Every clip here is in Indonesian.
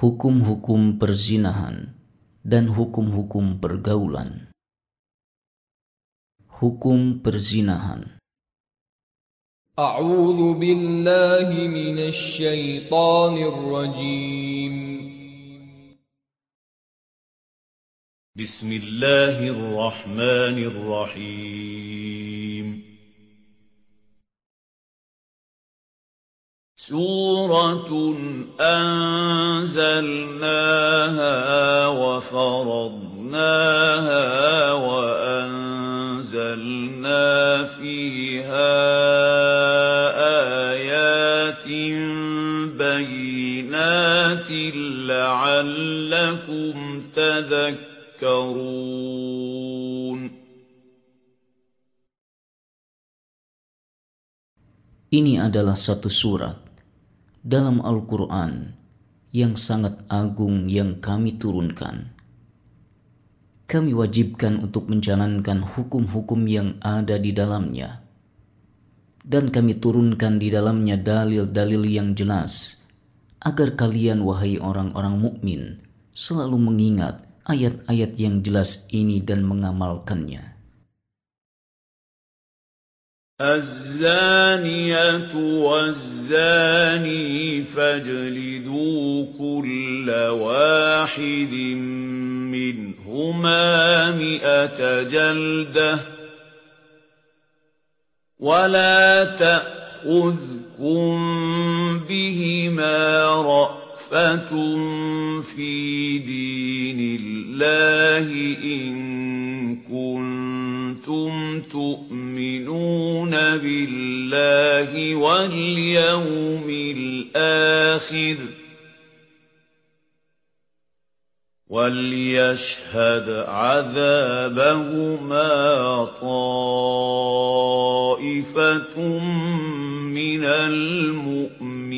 hukum-hukum perzinahan dan hukum-hukum pergaulan. Hukum perzinahan. A'udzu billahi minasy syaithanir rajim. Bismillahirrahmanirrahim. سورة أنزلناها وفرضناها وأنزلنا فيها آيات بينات لعلكم تذكرون. Ini adalah satu surat dalam Al-Quran yang sangat agung yang kami turunkan. Kami wajibkan untuk menjalankan hukum-hukum yang ada di dalamnya. Dan kami turunkan di dalamnya dalil-dalil yang jelas, agar kalian wahai orang-orang mukmin selalu mengingat ayat-ayat yang jelas ini dan mengamalkannya. الزانية والزاني فاجلدوا كل واحد منهما مئة جلدة ولا تأخذكم بهما رأفة في دين الله إن كنتم تؤمنون بالله واليوم الآخر وليشهد عذابهما طائفة من المؤمنين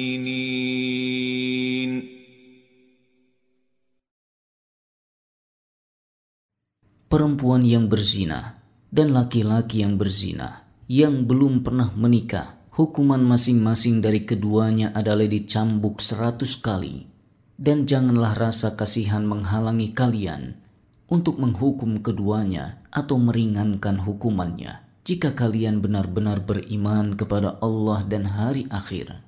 perempuan yang berzina dan laki-laki yang berzina yang belum pernah menikah, hukuman masing-masing dari keduanya adalah dicambuk seratus kali. Dan janganlah rasa kasihan menghalangi kalian untuk menghukum keduanya atau meringankan hukumannya jika kalian benar-benar beriman kepada Allah dan hari akhir.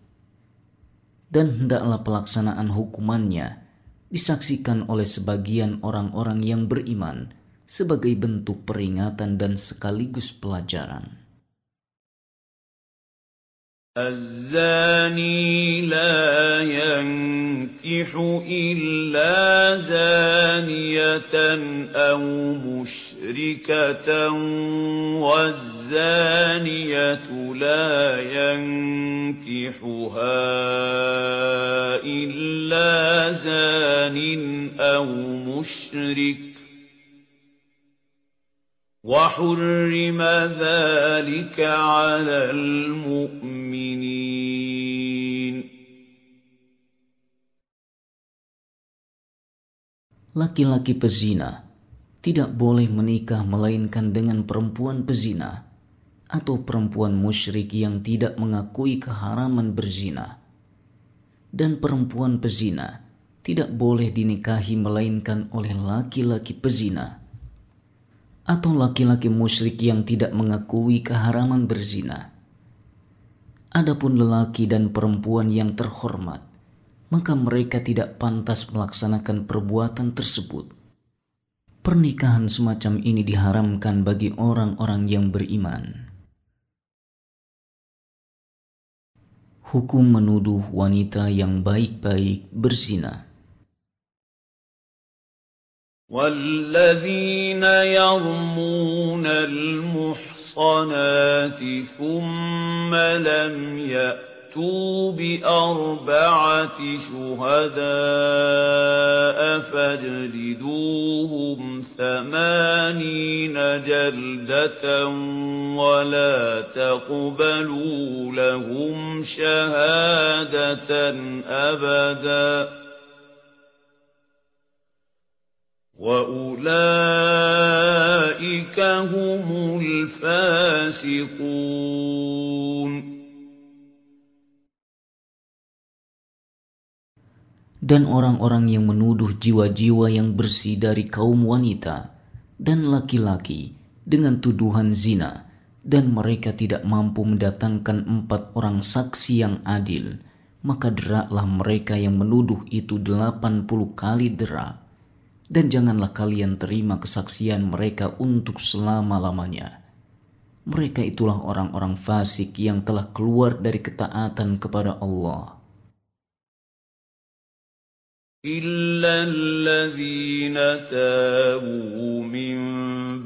Dan hendaklah pelaksanaan hukumannya disaksikan oleh sebagian orang-orang yang beriman sebagai bentuk peringatan dan sekaligus pelajaran. الزاني لا ينكح إلا زانية أو مشركة والزانية لا ينكحها إلا زان أو مشرك وحرم ذلك على المؤمنين Laki-laki pezina tidak boleh menikah melainkan dengan perempuan pezina atau perempuan musyrik yang tidak mengakui keharaman berzina. Dan perempuan pezina tidak boleh dinikahi melainkan oleh laki-laki pezina atau laki-laki musyrik yang tidak mengakui keharaman berzina. Adapun lelaki dan perempuan yang terhormat, maka mereka tidak pantas melaksanakan perbuatan tersebut. Pernikahan semacam ini diharamkan bagi orang-orang yang beriman. Hukum menuduh wanita yang baik-baik berzina. والذين يرمون المحصنات ثم لم يأتوا بأربعة شهداء فاجلدوهم ثمانين جلدة ولا تقبلوا لهم شهادة أبداً وأولئك هم الفاسقون dan orang-orang yang menuduh jiwa-jiwa yang bersih dari kaum wanita dan laki-laki dengan tuduhan zina dan mereka tidak mampu mendatangkan empat orang saksi yang adil, maka deraklah mereka yang menuduh itu delapan puluh kali derak. Dan janganlah kalian terima kesaksian mereka untuk selama-lamanya. Mereka itulah orang-orang fasik yang telah keluar dari ketaatan kepada Allah. إلا الذين تابوا من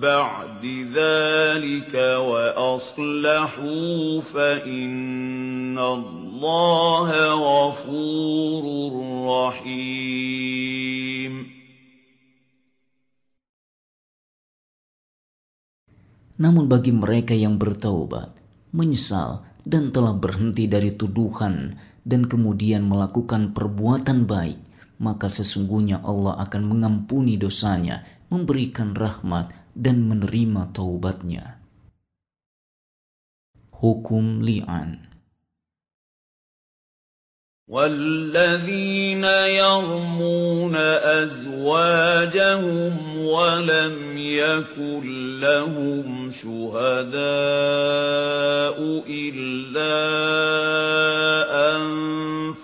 بعد ذلك وأصلحوا فإن الله غفور رحيم Namun bagi mereka yang bertaubat, menyesal, dan telah berhenti dari tuduhan dan kemudian melakukan perbuatan baik, maka sesungguhnya Allah akan mengampuni dosanya, memberikan rahmat, dan menerima taubatnya. Hukum li'an والذين يرمون أزواجهم ولم يكن لهم شهداء إلا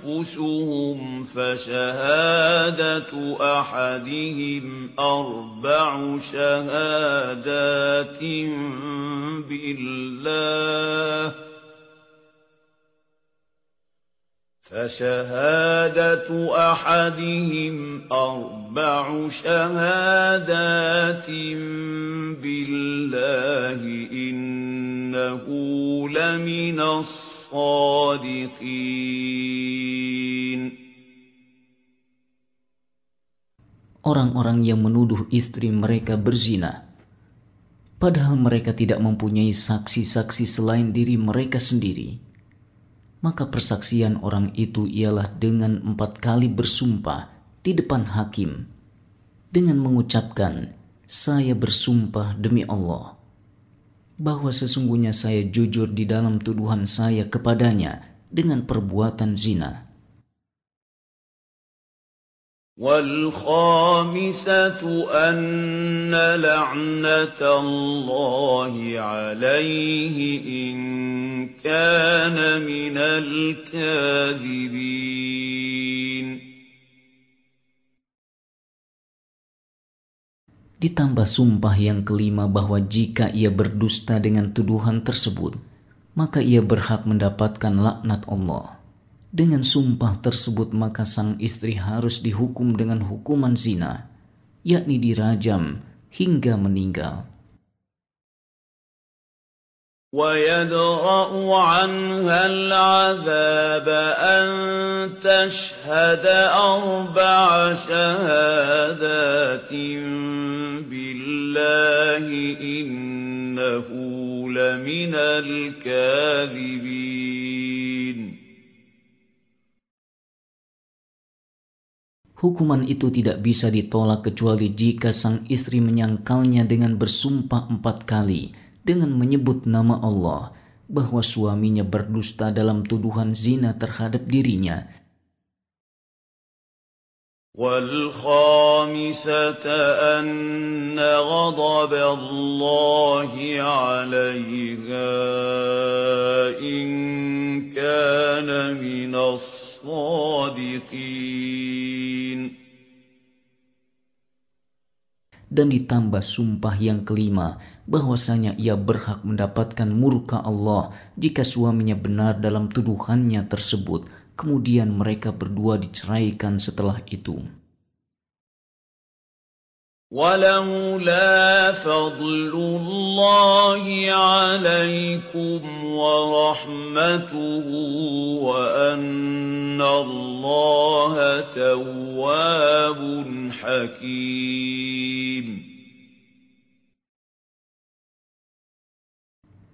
أنفسهم فشهادة أحدهم أربع شهادات بالله فشهادة أحدهم أربع شهادات بالله إنه لمن الصادقين Orang-orang yang menuduh istri mereka berzina, padahal mereka tidak mempunyai saksi-saksi selain diri mereka sendiri maka persaksian orang itu ialah dengan empat kali bersumpah di depan hakim dengan mengucapkan, "Saya bersumpah demi Allah bahwa sesungguhnya saya jujur di dalam tuduhan saya kepadanya dengan perbuatan zina." والخامسة أن لعنة الله عليه إن كان من الكاذبين Ditambah sumpah yang kelima bahwa jika ia berdusta dengan tuduhan tersebut, maka ia berhak mendapatkan laknat Allah. Dengan sumpah tersebut maka sang istri harus dihukum dengan hukuman zina, yakni dirajam hingga meninggal. ويدرأ عنها العذاب أن تشهد أربع شهادات بالله إنه لمن الكاذبين Hukuman itu tidak bisa ditolak kecuali jika sang istri menyangkalnya dengan bersumpah empat kali dengan menyebut nama Allah bahwa suaminya berdusta dalam tuduhan zina terhadap dirinya والخامسة أن غضب الله عليها إن كان من الصادقين dan ditambah sumpah yang kelima bahwasanya ia berhak mendapatkan murka Allah jika suaminya benar dalam tuduhannya tersebut. Kemudian mereka berdua diceraikan setelah itu ولولا فضل الله عليكم ورحمته وأن الله تواب حكيم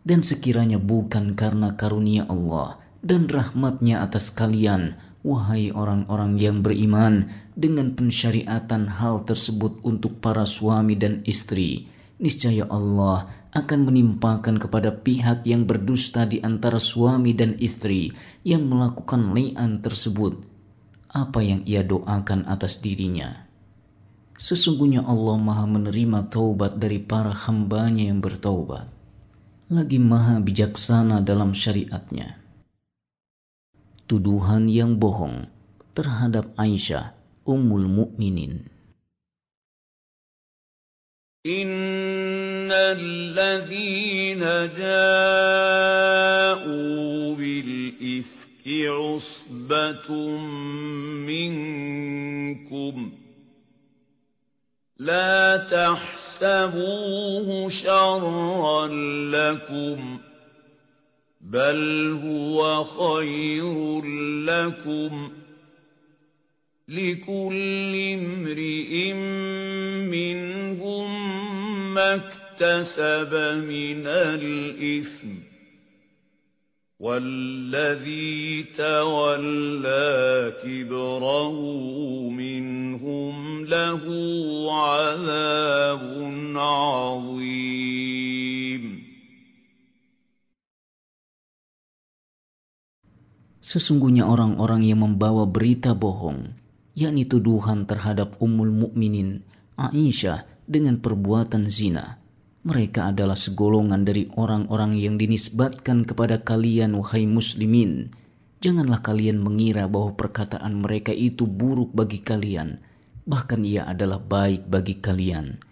Dan sekiranya bukan karena karunia Allah dan rahmatnya atas kalian, wahai orang-orang yang beriman, dengan pensyariatan hal tersebut untuk para suami dan istri, niscaya Allah akan menimpakan kepada pihak yang berdusta di antara suami dan istri yang melakukan li'an tersebut apa yang ia doakan atas dirinya. Sesungguhnya Allah maha menerima taubat dari para hambanya yang bertaubat. Lagi maha bijaksana dalam syariatnya. Tuduhan yang bohong terhadap Aisyah, Ummul Mukminin. إن الذين جاءوا بالإفك عصبة منكم لا تحسبوه شرا لكم بل هو خير لكم لكل امرئ منهم ما اكتسب من الإثم والذي تولى كبره منهم له عذاب عظيم Sesungguhnya orang-orang yang membawa berita bohong, yakni tuduhan terhadap Ummul Mukminin Aisyah dengan perbuatan zina. Mereka adalah segolongan dari orang-orang yang dinisbatkan kepada kalian wahai muslimin. Janganlah kalian mengira bahwa perkataan mereka itu buruk bagi kalian, bahkan ia adalah baik bagi kalian.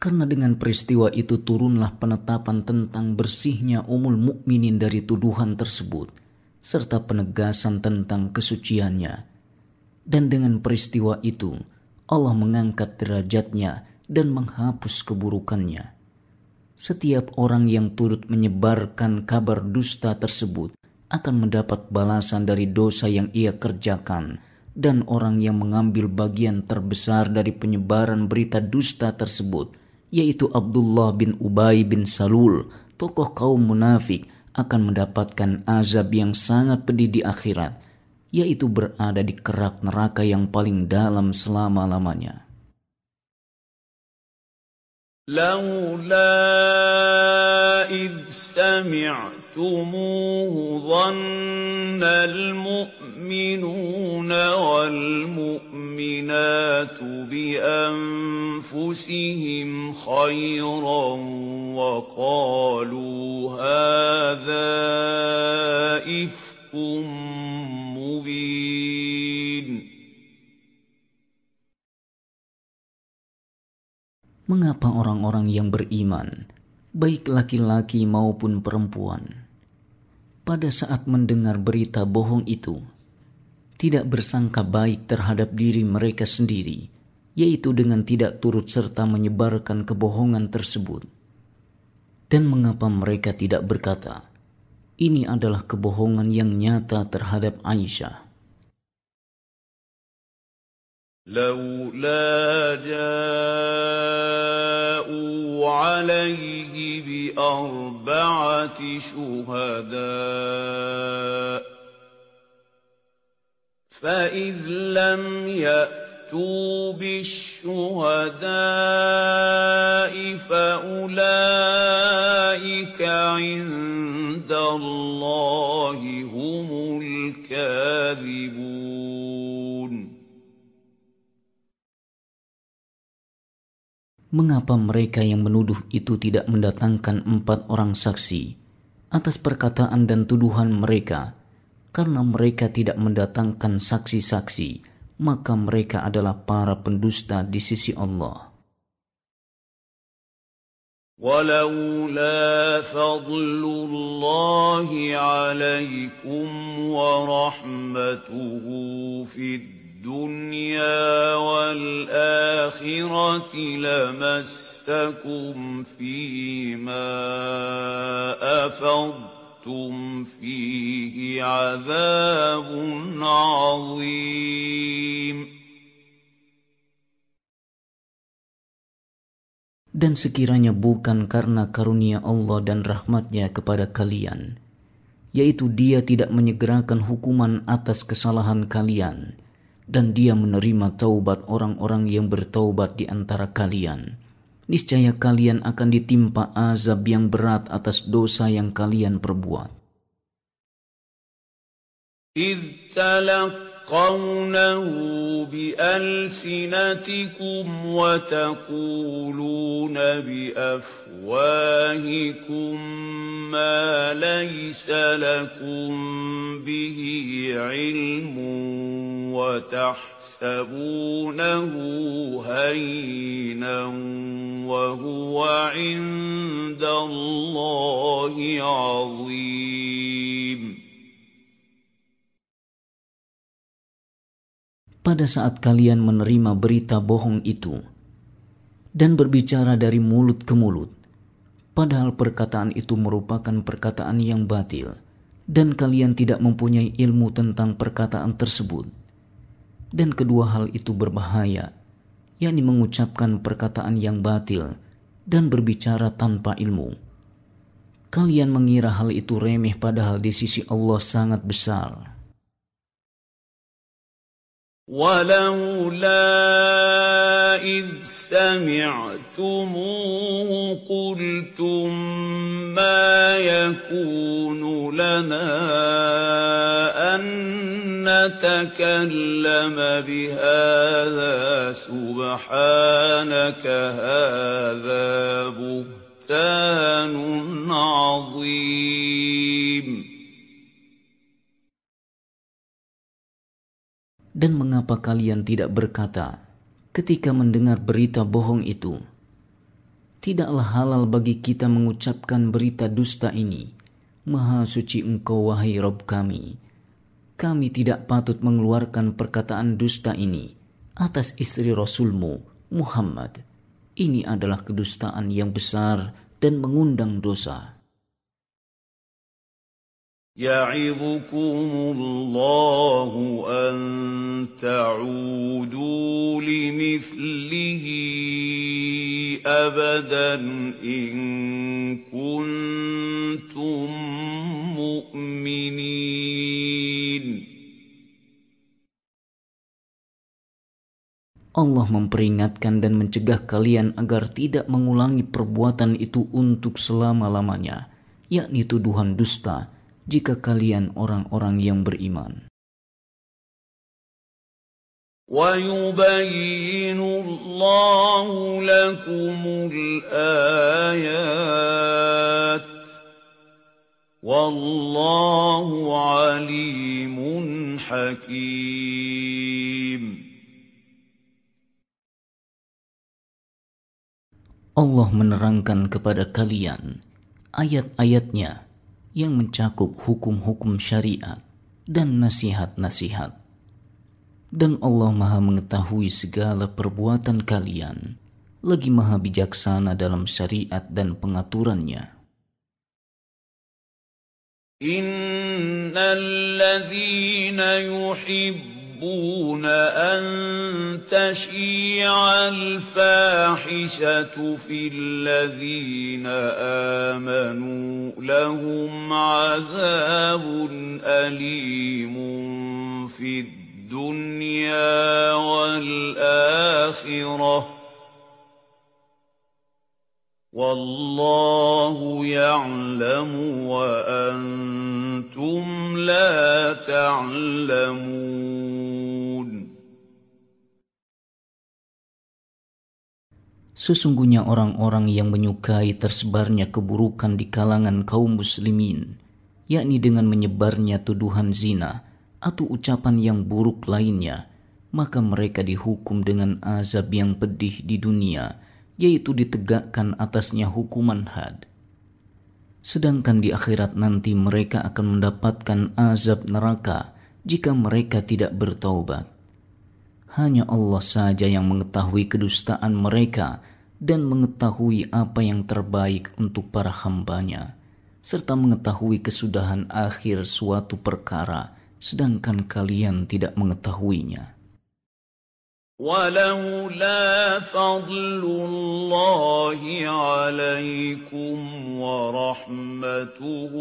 Karena dengan peristiwa itu turunlah penetapan tentang bersihnya umul mukminin dari tuduhan tersebut, serta penegasan tentang kesuciannya. Dan dengan peristiwa itu, Allah mengangkat derajatnya dan menghapus keburukannya. Setiap orang yang turut menyebarkan kabar dusta tersebut akan mendapat balasan dari dosa yang ia kerjakan, dan orang yang mengambil bagian terbesar dari penyebaran berita dusta tersebut, yaitu Abdullah bin Ubay bin Salul, tokoh kaum munafik, akan mendapatkan azab yang sangat pedih di akhirat, yaitu berada di kerak neraka yang paling dalam selama-lamanya. لولا إذ سمعتموه ظن المؤمنون والمؤمنات بأنفسهم خيرا وقالوا Mengapa orang-orang yang beriman, baik laki-laki maupun perempuan, pada saat mendengar berita bohong itu, tidak bersangka baik terhadap diri mereka sendiri, yaitu dengan tidak turut serta menyebarkan kebohongan tersebut? Dan mengapa mereka tidak berkata, "Ini adalah kebohongan yang nyata terhadap Aisyah"? لولا جاءوا عليه بأربعة شهداء فإذ لم يأتوا بالشهداء فأولئك عند الله هم الكاذبون Mengapa mereka yang menuduh itu tidak mendatangkan empat orang saksi atas perkataan dan tuduhan mereka? Karena mereka tidak mendatangkan saksi-saksi, maka mereka adalah para pendusta di sisi Allah. ولولا فضل الله عليكم ورحمته في الدنيا والآخرة لمسكم فيما أفضتم فيه عذاب عظيم Dan sekiranya bukan karena karunia Allah dan rahmatnya kepada kalian, yaitu dia tidak menyegerakan hukuman atas kesalahan kalian, dan dia menerima taubat orang-orang yang bertaubat di antara kalian. Niscaya kalian akan ditimpa azab yang berat atas dosa yang kalian perbuat. إذ تلقى تلقونه بألسنتكم وتقولون بأفواهكم ما ليس لكم به علم وتحسبونه هينا وهو عند الله عظيم. Pada saat kalian menerima berita bohong itu dan berbicara dari mulut ke mulut, padahal perkataan itu merupakan perkataan yang batil, dan kalian tidak mempunyai ilmu tentang perkataan tersebut. Dan kedua hal itu berbahaya, yakni mengucapkan perkataan yang batil dan berbicara tanpa ilmu. Kalian mengira hal itu remeh, padahal di sisi Allah sangat besar. ولولا إذ سمعتموه قلتم ما يكون لنا أن نتكلم بهذا سبحانك هذا بهتان عظيم. Dan mengapa kalian tidak berkata ketika mendengar berita bohong itu? Tidaklah halal bagi kita mengucapkan berita dusta ini. Maha suci engkau wahai Rob kami. Kami tidak patut mengeluarkan perkataan dusta ini atas istri Rasulmu, Muhammad. Ini adalah kedustaan yang besar dan mengundang dosa. يعظكم الله أن تعودوا لمثله أبدا إن كنتم مؤمنين Allah memperingatkan dan mencegah kalian agar tidak mengulangi perbuatan itu untuk selama-lamanya, yakni tuduhan dusta, jika kalian orang-orang yang beriman. ويبين الله لكم الآيات والله عليم حكيم Allah menerangkan kepada kalian ayat-ayatnya yang mencakup hukum-hukum syariat dan nasihat-nasihat. Dan Allah Maha mengetahui segala perbuatan kalian, lagi Maha bijaksana dalam syariat dan pengaturannya. Innal ladzina يحبون أن تشيع الفاحشة في الذين آمنوا لهم عذاب أليم في الدنيا والآخرة. والله يعلم وأنتم لا تعلمون Sesungguhnya orang-orang yang menyukai tersebarnya keburukan di kalangan kaum muslimin, yakni dengan menyebarnya tuduhan zina atau ucapan yang buruk lainnya, maka mereka dihukum dengan azab yang pedih di dunia, yaitu ditegakkan atasnya hukuman had. Sedangkan di akhirat nanti mereka akan mendapatkan azab neraka jika mereka tidak bertaubat. Hanya Allah saja yang mengetahui kedustaan mereka dan mengetahui apa yang terbaik untuk para hambanya, serta mengetahui kesudahan akhir suatu perkara, sedangkan kalian tidak mengetahuinya. ولولا فضل الله عليكم ورحمته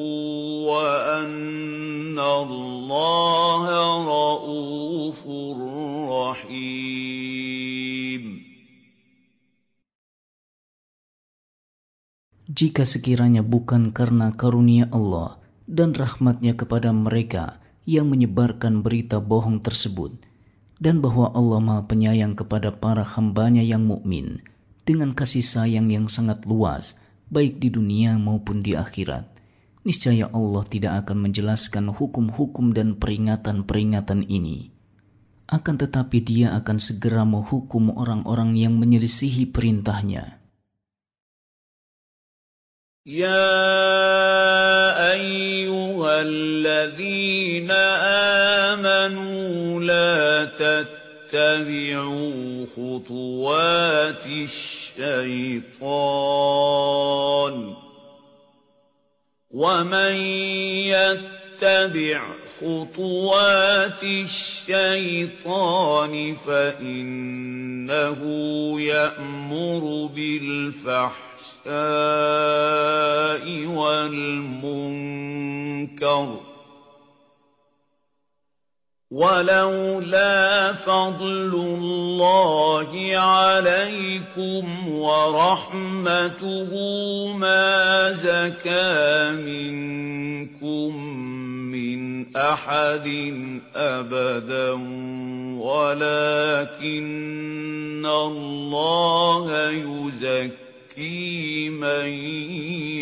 وأن الله رؤوف رحيم Jika sekiranya bukan karena karunia Allah dan rahmatnya kepada mereka yang menyebarkan berita bohong tersebut dan bahwa Allah Maha Penyayang kepada para hambanya yang mukmin dengan kasih sayang yang sangat luas baik di dunia maupun di akhirat. Niscaya Allah tidak akan menjelaskan hukum-hukum dan peringatan-peringatan ini. Akan tetapi dia akan segera menghukum orang-orang yang menyelisihi perintahnya. Ya ayyuhalladzina آمنوا لا تتبعوا خطوات الشيطان ومن يتبع خطوات الشيطان فإنه يأمر بالفحش الْفَحْشَاءِ وَالْمُنكَرِ ۚ وَلَوْلَا فَضْلُ اللَّهِ عَلَيْكُمْ وَرَحْمَتُهُ مَا زَكَىٰ مِنكُم مِّنْ أَحَدٍ أَبَدًا وَلَٰكِنَّ اللَّهَ يُزَكِّي مَن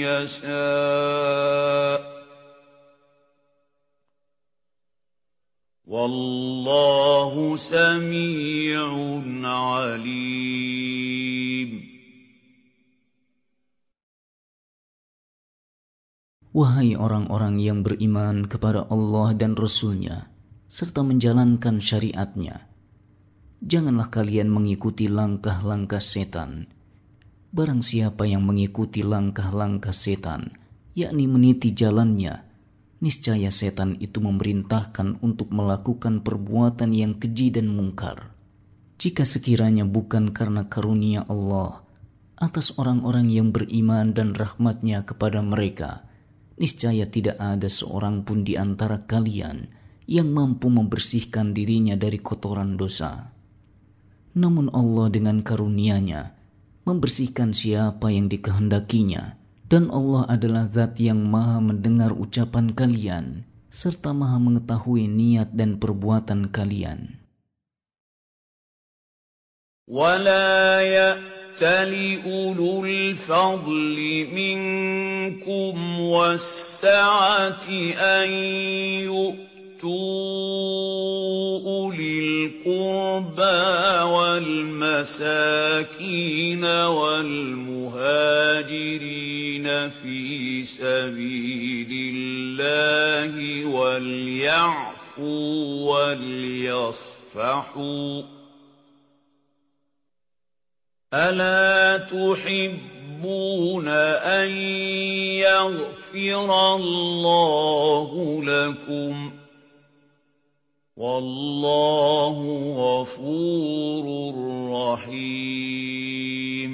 يَشَاءُ ۗ. وَاللَّهُ سَمِيعٌ عَلِيمٌ Wahai orang-orang yang beriman kepada Allah dan Rasul-Nya, serta menjalankan syariatnya, janganlah kalian mengikuti langkah-langkah setan Barang siapa yang mengikuti langkah-langkah setan, yakni meniti jalannya, niscaya setan itu memerintahkan untuk melakukan perbuatan yang keji dan mungkar. Jika sekiranya bukan karena karunia Allah atas orang-orang yang beriman dan rahmatnya kepada mereka, niscaya tidak ada seorang pun di antara kalian yang mampu membersihkan dirinya dari kotoran dosa. Namun Allah dengan karunia-Nya membersihkan siapa yang dikehendakinya. Dan Allah adalah zat yang maha mendengar ucapan kalian, serta maha mengetahui niat dan perbuatan kalian. ولا يأتل أولو الفضل منكم والسعة أن يؤتوا أولي القربى والمساكين والمهاجرين في سبيل الله وليعفوا وليصفحوا. ألا تحبون أن يغفر الله لكم ۖ؟ والله غفور رحيم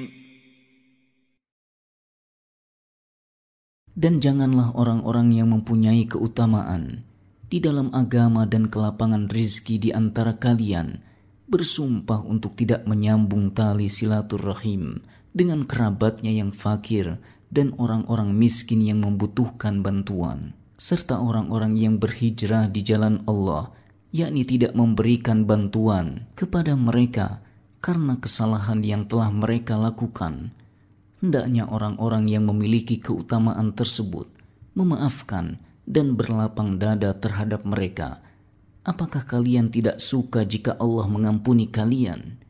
Dan janganlah orang-orang yang mempunyai keutamaan di dalam agama dan kelapangan rizki di antara kalian bersumpah untuk tidak menyambung tali silaturahim dengan kerabatnya yang fakir dan orang-orang miskin yang membutuhkan bantuan, serta orang-orang yang berhijrah di jalan Allah yakni tidak memberikan bantuan kepada mereka karena kesalahan yang telah mereka lakukan. Hendaknya orang-orang yang memiliki keutamaan tersebut memaafkan dan berlapang dada terhadap mereka. Apakah kalian tidak suka jika Allah mengampuni kalian?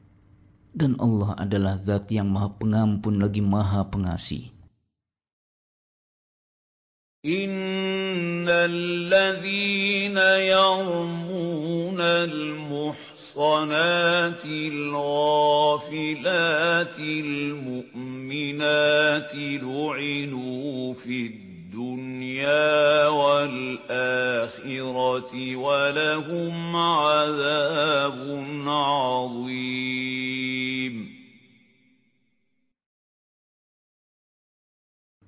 Dan Allah adalah zat yang maha pengampun lagi maha pengasih. إِنَّ الَّذِينَ يَرْمُونَ الْمُحْصَنَاتِ الْغَافِلَاتِ الْمُؤْمِنَاتِ لُعِنُوا فِي الدُّنْيَا وَالْآخِرَةِ وَلَهُمْ عَذَابٌ عَظِيمٌ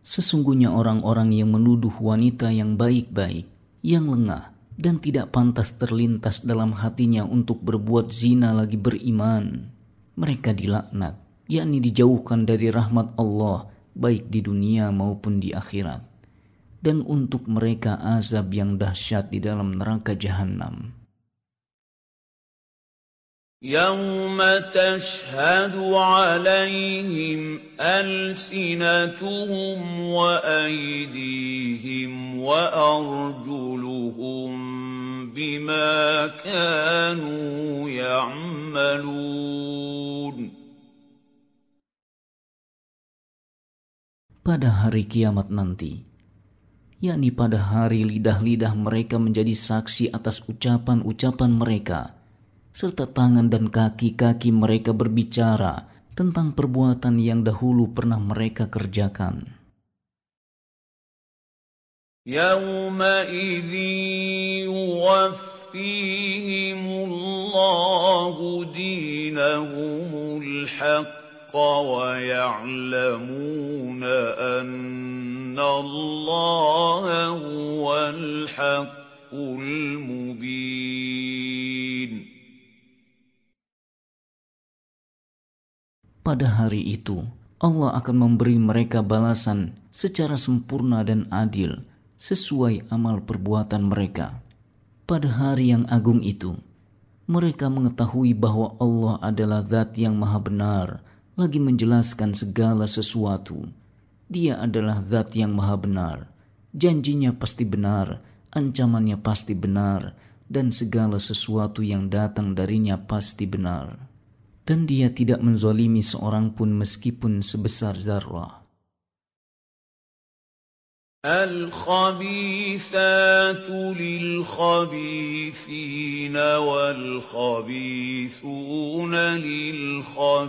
Sesungguhnya orang-orang yang menuduh wanita yang baik-baik, yang lengah, dan tidak pantas terlintas dalam hatinya untuk berbuat zina lagi beriman. Mereka dilaknat, yakni dijauhkan dari rahmat Allah baik di dunia maupun di akhirat. dan untuk mereka azab yang dahsyat di dalam neraka jahanam. يوم تشهد عليهم ألسنتهم وأيديهم وأرجلهم بما كانوا يعملون Pada hari kiamat nanti, yakni pada hari lidah-lidah mereka menjadi saksi atas ucapan-ucapan mereka, serta tangan dan kaki-kaki mereka berbicara tentang perbuatan yang dahulu pernah mereka kerjakan. يومئذ يوفيهم الله دينهم الحق ويعلمون أن الله هو الحق المبين Pada hari itu, Allah akan memberi mereka balasan secara sempurna dan adil sesuai amal perbuatan mereka. Pada hari yang agung itu, mereka mengetahui bahwa Allah adalah Zat yang Maha Benar, lagi menjelaskan segala sesuatu. Dia adalah zat yang maha benar. Janjinya pasti benar, ancamannya pasti benar, dan segala sesuatu yang datang darinya pasti benar Dan dia tidak menzalimi seorang pun meskipun sebesar zarrah. الخبيثات للخبيثين والخبيثون للخبيثات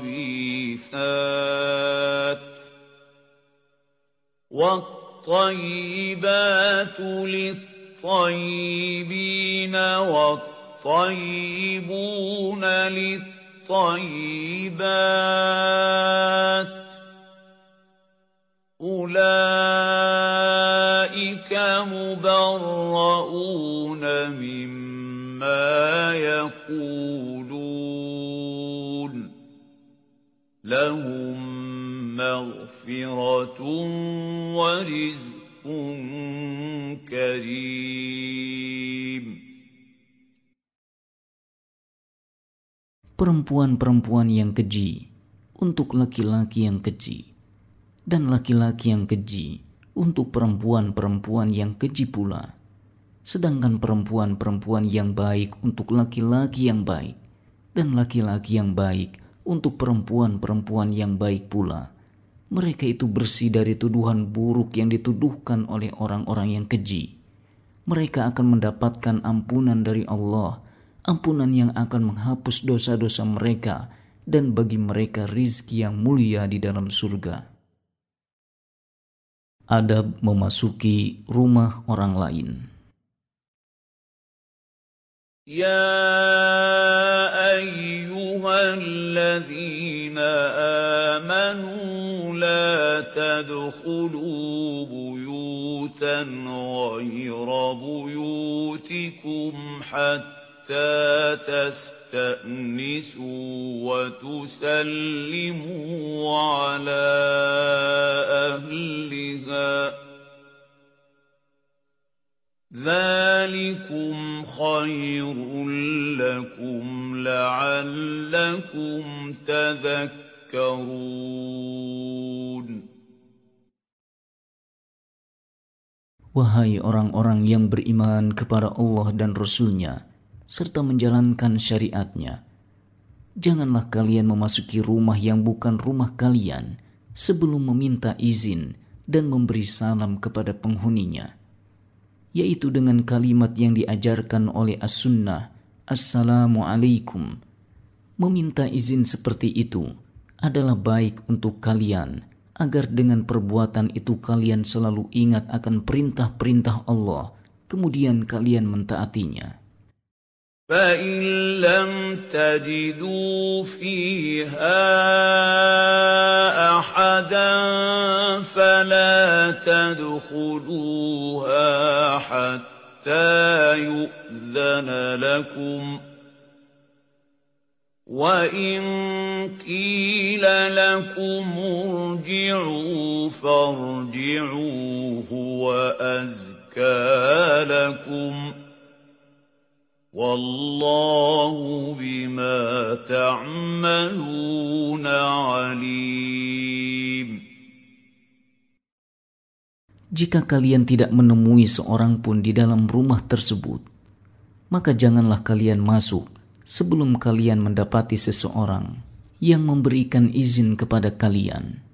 والطيبات للطيبين والطيبون للطيبات أولئك مبرؤون مما يقولون. لهم مغفرة ورزق كريم. Perempuan-perempuan yang keji untuk laki-laki yang keji dan laki-laki yang keji untuk perempuan-perempuan yang keji pula. Sedangkan perempuan-perempuan yang baik untuk laki-laki yang baik dan laki-laki yang baik untuk perempuan-perempuan yang baik pula. Mereka itu bersih dari tuduhan buruk yang dituduhkan oleh orang-orang yang keji. Mereka akan mendapatkan ampunan dari Allah, ampunan yang akan menghapus dosa-dosa mereka dan bagi mereka rizki yang mulia di dalam surga adab memasuki rumah orang lain. Ya ayyuhalladzina amanu la tadkhulu buyutan ghayra buyutikum hatta tas تستأنسوا وتسلموا على أهلها ذلكم خير لكم لعلكم تذكرون Wahai orang-orang yang beriman kepada Allah dan Rasul-Nya, serta menjalankan syariatnya. Janganlah kalian memasuki rumah yang bukan rumah kalian sebelum meminta izin dan memberi salam kepada penghuninya, yaitu dengan kalimat yang diajarkan oleh as-sunnah, Assalamualaikum. Meminta izin seperti itu adalah baik untuk kalian, agar dengan perbuatan itu kalian selalu ingat akan perintah-perintah Allah, kemudian kalian mentaatinya. فإن لم تجدوا فيها أحدا فلا تدخلوها حتى يؤذن لكم ۖ وَإِن قِيلَ لَكُمُ ارْجِعُوا فَارْجِعُوا هُوَ أَزْكَىٰ لَكُمْ ۚ وَاللَّهُ بِمَا تَعْمَلُونَ عَلِيمٌ Jika kalian tidak menemui seorang pun di dalam rumah tersebut, maka janganlah kalian masuk sebelum kalian mendapati seseorang yang memberikan izin kepada kalian.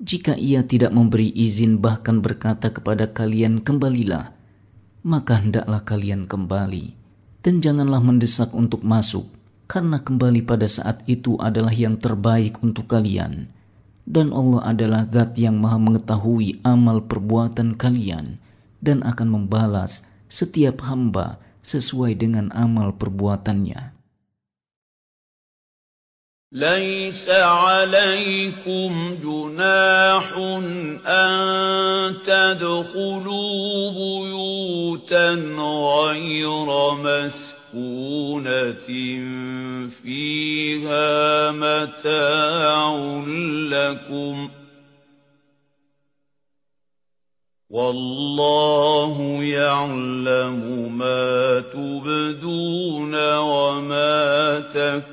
Jika ia tidak memberi izin, bahkan berkata kepada kalian, "Kembalilah," maka hendaklah kalian kembali, dan janganlah mendesak untuk masuk, karena kembali pada saat itu adalah yang terbaik untuk kalian dan Allah adalah zat yang maha mengetahui amal perbuatan kalian dan akan membalas setiap hamba sesuai dengan amal perbuatannya. ليس عليكم جناح أن تدخلوا بيوتا غير مسكونة فِيهَا مَتَاعٌ لَّكُمْ ۚ وَاللَّهُ يَعْلَمُ مَا تُبْدُونَ وَمَا تَكْتُمُونَ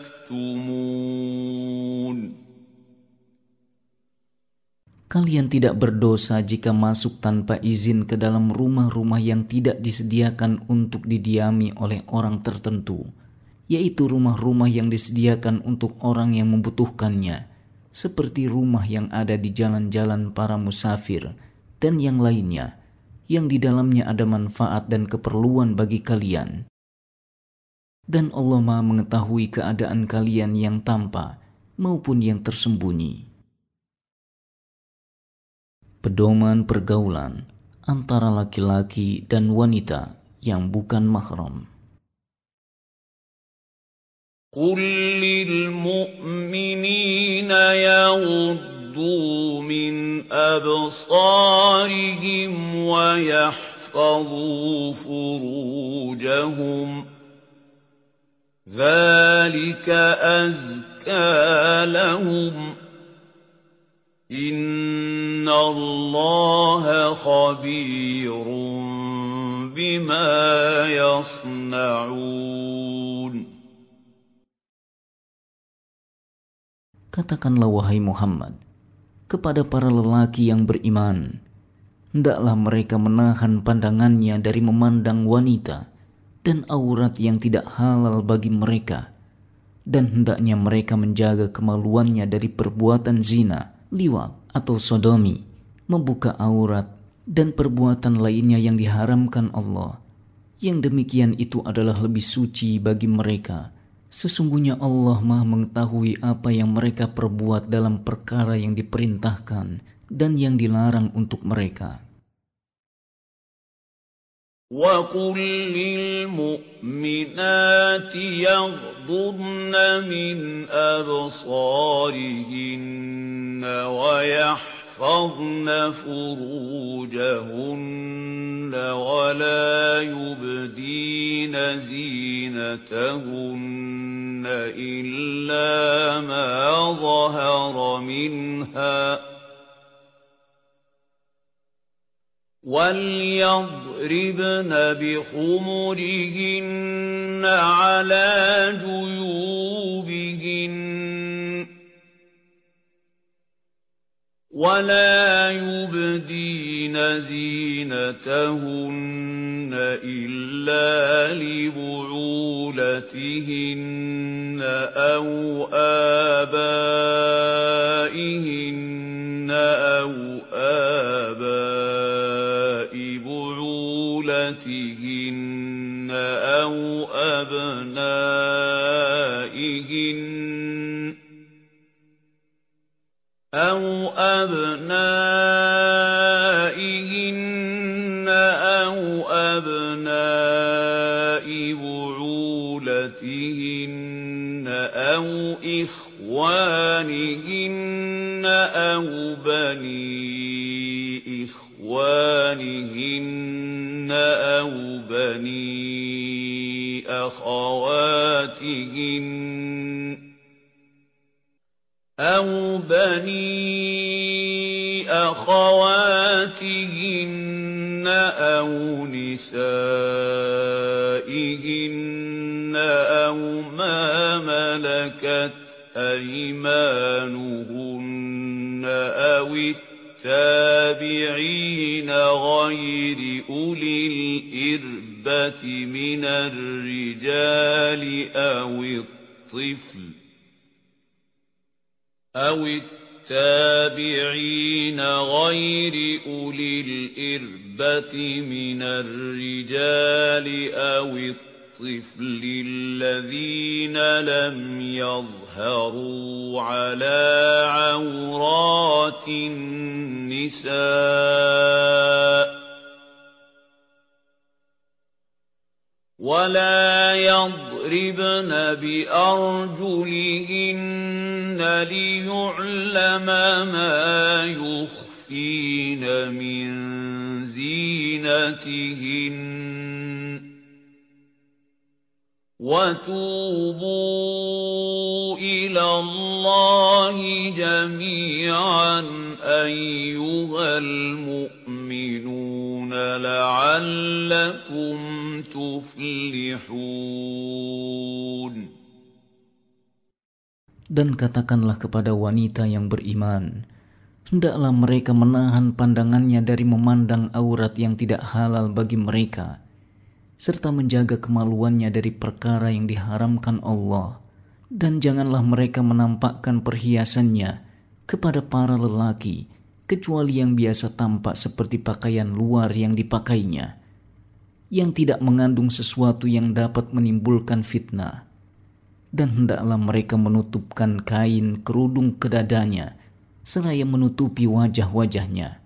Kalian tidak berdosa jika masuk tanpa izin ke dalam rumah-rumah yang tidak disediakan untuk didiami oleh orang tertentu, yaitu rumah-rumah yang disediakan untuk orang yang membutuhkannya, seperti rumah yang ada di jalan-jalan para musafir dan yang lainnya, yang di dalamnya ada manfaat dan keperluan bagi kalian Dan Allah Maha mengetahui keadaan kalian yang tampak maupun yang tersembunyi pedoman pergaulan antara laki-laki dan wanita yang bukan mahram. قل للمؤمنين يغضوا من أبصارهم ويحفظوا فروجهم ذلك أزكى لهم إِنَّ اللَّهَ خَبِيرٌ بِمَا يَصْنَعُونَ Katakanlah wahai Muhammad kepada para lelaki yang beriman, hendaklah mereka menahan pandangannya dari memandang wanita dan aurat yang tidak halal bagi mereka, dan hendaknya mereka menjaga kemaluannya dari perbuatan zina liwat atau sodomi, membuka aurat, dan perbuatan lainnya yang diharamkan Allah. Yang demikian itu adalah lebih suci bagi mereka. Sesungguhnya Allah Maha mengetahui apa yang mereka perbuat dalam perkara yang diperintahkan dan yang dilarang untuk mereka. وَقُل لِّلْمُؤْمِنَاتِ يَغْضُضْنَ مِنْ أَبْصَارِهِنَّ وَيَحْفَظْنَ فُرُوجَهُنَّ وَلَا يُبْدِينَ زِينَتَهُنَّ إِلَّا مَا ظَهَرَ مِنْهَا ۖ وَلْيَضْرِبْنَ بِخُمُرِهِنَّ عَلَىٰ جُيُوبِهِنَّ ۖ وَلَا يُبْدِينَ زِينَتَهُنَّ إِلَّا لِبُعُولَتِهِنَّ أَوْ آبَائِهِنَّ أَوْ آبَاءِ بُعُولَتِهِنَّ أَوْ أَوْ أَبْنَائِهِنَّ أَوْ أَبْنَاءِ بُعُولَتِهِنَّ أَوْ إِخْوَانِهِنَّ أَوْ بَنِي إِخْوَانِهِنَّ أَوْ بَنِي أَخَوَاتِهِنَّ أَوْ بَنِي أَخَوَاتِهِنَّ أَوْ نِسَائِهِنَّ أَوْ مَا مَلَكَتْ أَيْمَانُهُنَّ أَوِ غَيْرِ أُولِي الْإِرْبَةِ مِنَ الرِّجَالِ أَوِ الطِّفْلِ أَوِ التَّابِعِينَ غَيْرِ أُولِي الْإِرْبَةِ مِنَ الرِّجَالِ أَوِ الطِّفْلِ الَّذِينَ لَمْ يَظْهَرُوا عَلَىٰ عَوْرَاتِ النِّسَاءِ ۖ وَلَا يَضْرِبْنَ بِأَرْجُلِهِنَّ لِيُعْلَمَ مَا يُخْفِينَ مِن زِينَتِهِنَّ ۚ. وَتُوبُوا إِلَى اللَّهِ جَمِيعًا أَيُّهَا الْمُؤْمِنُونَ لَعَلَّكُمْ تُفْلِحُونَ Dan katakanlah kepada wanita yang beriman, hendaklah mereka menahan pandangannya dari memandang aurat yang tidak halal bagi mereka, serta menjaga kemaluannya dari perkara yang diharamkan Allah, dan janganlah mereka menampakkan perhiasannya kepada para lelaki, kecuali yang biasa tampak seperti pakaian luar yang dipakainya, yang tidak mengandung sesuatu yang dapat menimbulkan fitnah dan hendaklah mereka menutupkan kain kerudung ke dadanya, seraya menutupi wajah-wajahnya.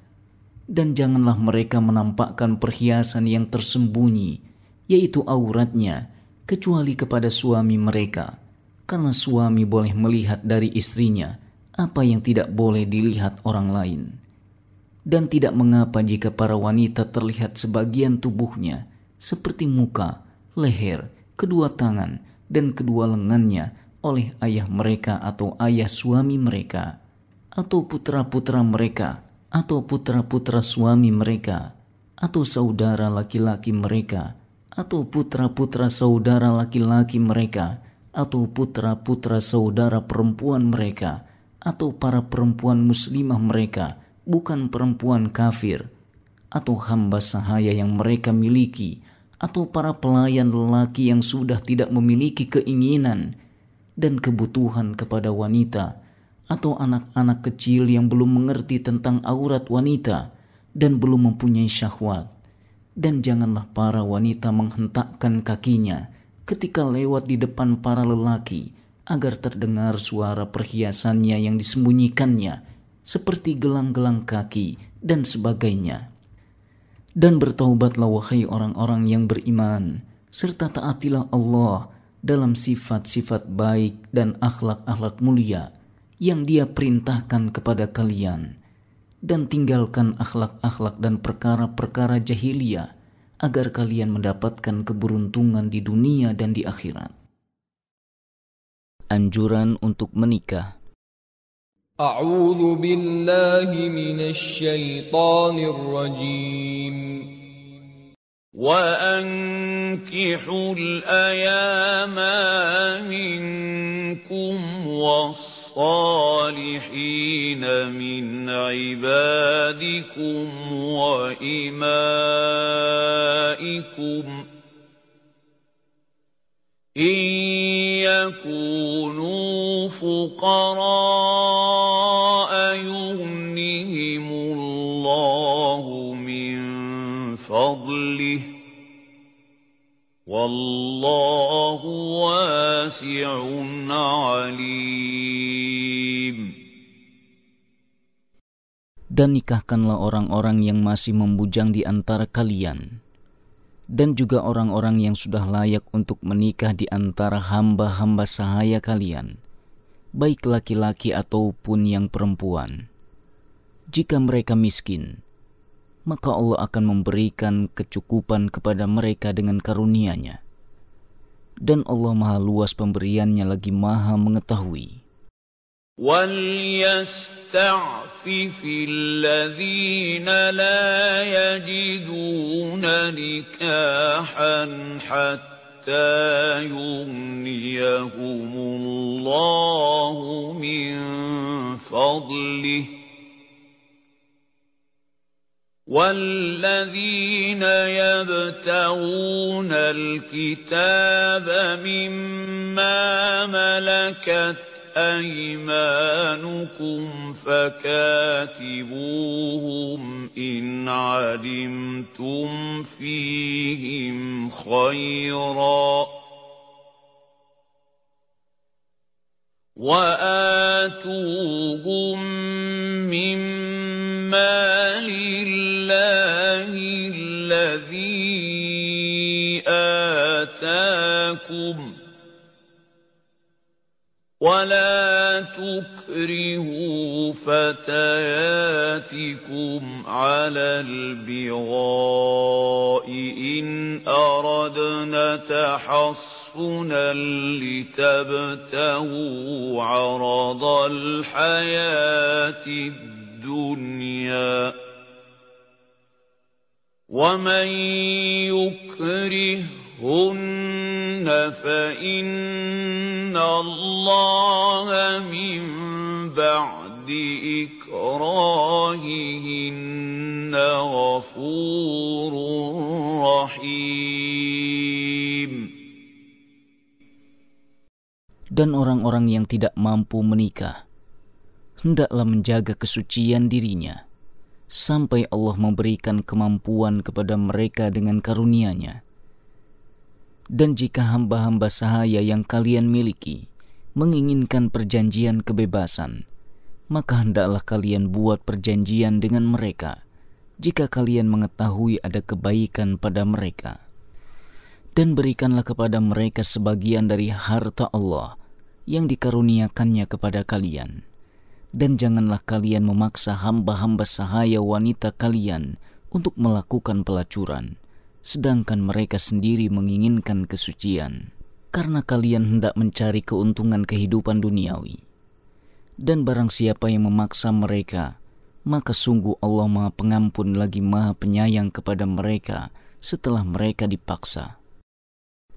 Dan janganlah mereka menampakkan perhiasan yang tersembunyi, yaitu auratnya, kecuali kepada suami mereka, karena suami boleh melihat dari istrinya apa yang tidak boleh dilihat orang lain. Dan tidak mengapa jika para wanita terlihat sebagian tubuhnya, seperti muka, leher, kedua tangan, dan kedua lengannya oleh ayah mereka atau ayah suami mereka, atau putra-putra mereka, atau putra-putra suami mereka, atau saudara laki-laki mereka, atau putra-putra saudara laki-laki mereka, atau putra-putra saudara perempuan mereka, atau para perempuan muslimah mereka, bukan perempuan kafir, atau hamba sahaya yang mereka miliki, atau para pelayan lelaki yang sudah tidak memiliki keinginan dan kebutuhan kepada wanita, atau anak-anak kecil yang belum mengerti tentang aurat wanita dan belum mempunyai syahwat. Dan janganlah para wanita menghentakkan kakinya ketika lewat di depan para lelaki, agar terdengar suara perhiasannya yang disembunyikannya, seperti gelang-gelang kaki dan sebagainya dan bertaubatlah wahai orang-orang yang beriman, serta taatilah Allah dalam sifat-sifat baik dan akhlak-akhlak mulia yang dia perintahkan kepada kalian Dan tinggalkan akhlak-akhlak dan perkara-perkara jahiliyah agar kalian mendapatkan keberuntungan di dunia dan di akhirat. Anjuran untuk menikah أعوذ بالله من الشيطان الرجيم وأنكحوا الأيام منكم والصالحين من عبادكم وإمائكم إن يكونوا فقراء يغنهم الله من فضله والله واسع عليم Dan nikahkanlah orang-orang yang masih membujang di antara kalian, dan juga orang-orang yang sudah layak untuk menikah di antara hamba-hamba sahaya kalian, baik laki-laki ataupun yang perempuan. Jika mereka miskin, maka Allah akan memberikan kecukupan kepada mereka dengan karunia-Nya. Dan Allah Maha Luas pemberiannya lagi Maha mengetahui. وَلْيَسْتَعْفِفِ الَّذِينَ لَا يَجِدُونَ نِكَاحًا حَتَّىٰ يُغْنِيَهُمُ اللَّهُ مِن فَضْلِهِ ۗ وَالَّذِينَ يَبْتَغُونَ الْكِتَابَ مِمَّا مَلَكَتْ أَيْمَانُكُمْ فَكَاتِبُوهُمْ إِنْ عَلِمْتُمْ فِيهِمْ خَيْرًا ۖ وَآتُوهُم مِّن مَّالِ اللَّهِ الَّذِي آتَاكُمْ ۚ وَلَا تُكْرِهُوا فَتَيَاتِكُمْ عَلَى الْبِغَاءِ إِنْ أَرَدْنَ تَحَصُّنًا لِّتَبْتَغُوا عَرَضَ الْحَيَاةِ الدُّنْيَا ۚ. وَمَن يُكْرِههُّنَّ فَإِنَّ اللَّهَ مِن بَعْدِ إِكْرَاهِهِنَّ غَفُورٌ رَّحِيمٌ Dan orang-orang yang tidak mampu menikah, hendaklah menjaga kesucian dirinya, sampai Allah memberikan kemampuan kepada mereka dengan karunia-Nya. Dan jika hamba-hamba sahaya yang kalian miliki menginginkan perjanjian kebebasan, maka hendaklah kalian buat perjanjian dengan mereka jika kalian mengetahui ada kebaikan pada mereka. Dan berikanlah kepada mereka sebagian dari harta Allah yang dikaruniakannya kepada kalian. Dan janganlah kalian memaksa hamba-hamba sahaya wanita kalian untuk melakukan pelacuran, sedangkan mereka sendiri menginginkan kesucian, karena kalian hendak mencari keuntungan kehidupan duniawi. Dan barang siapa yang memaksa mereka, maka sungguh Allah Maha Pengampun lagi Maha Penyayang kepada mereka setelah mereka dipaksa.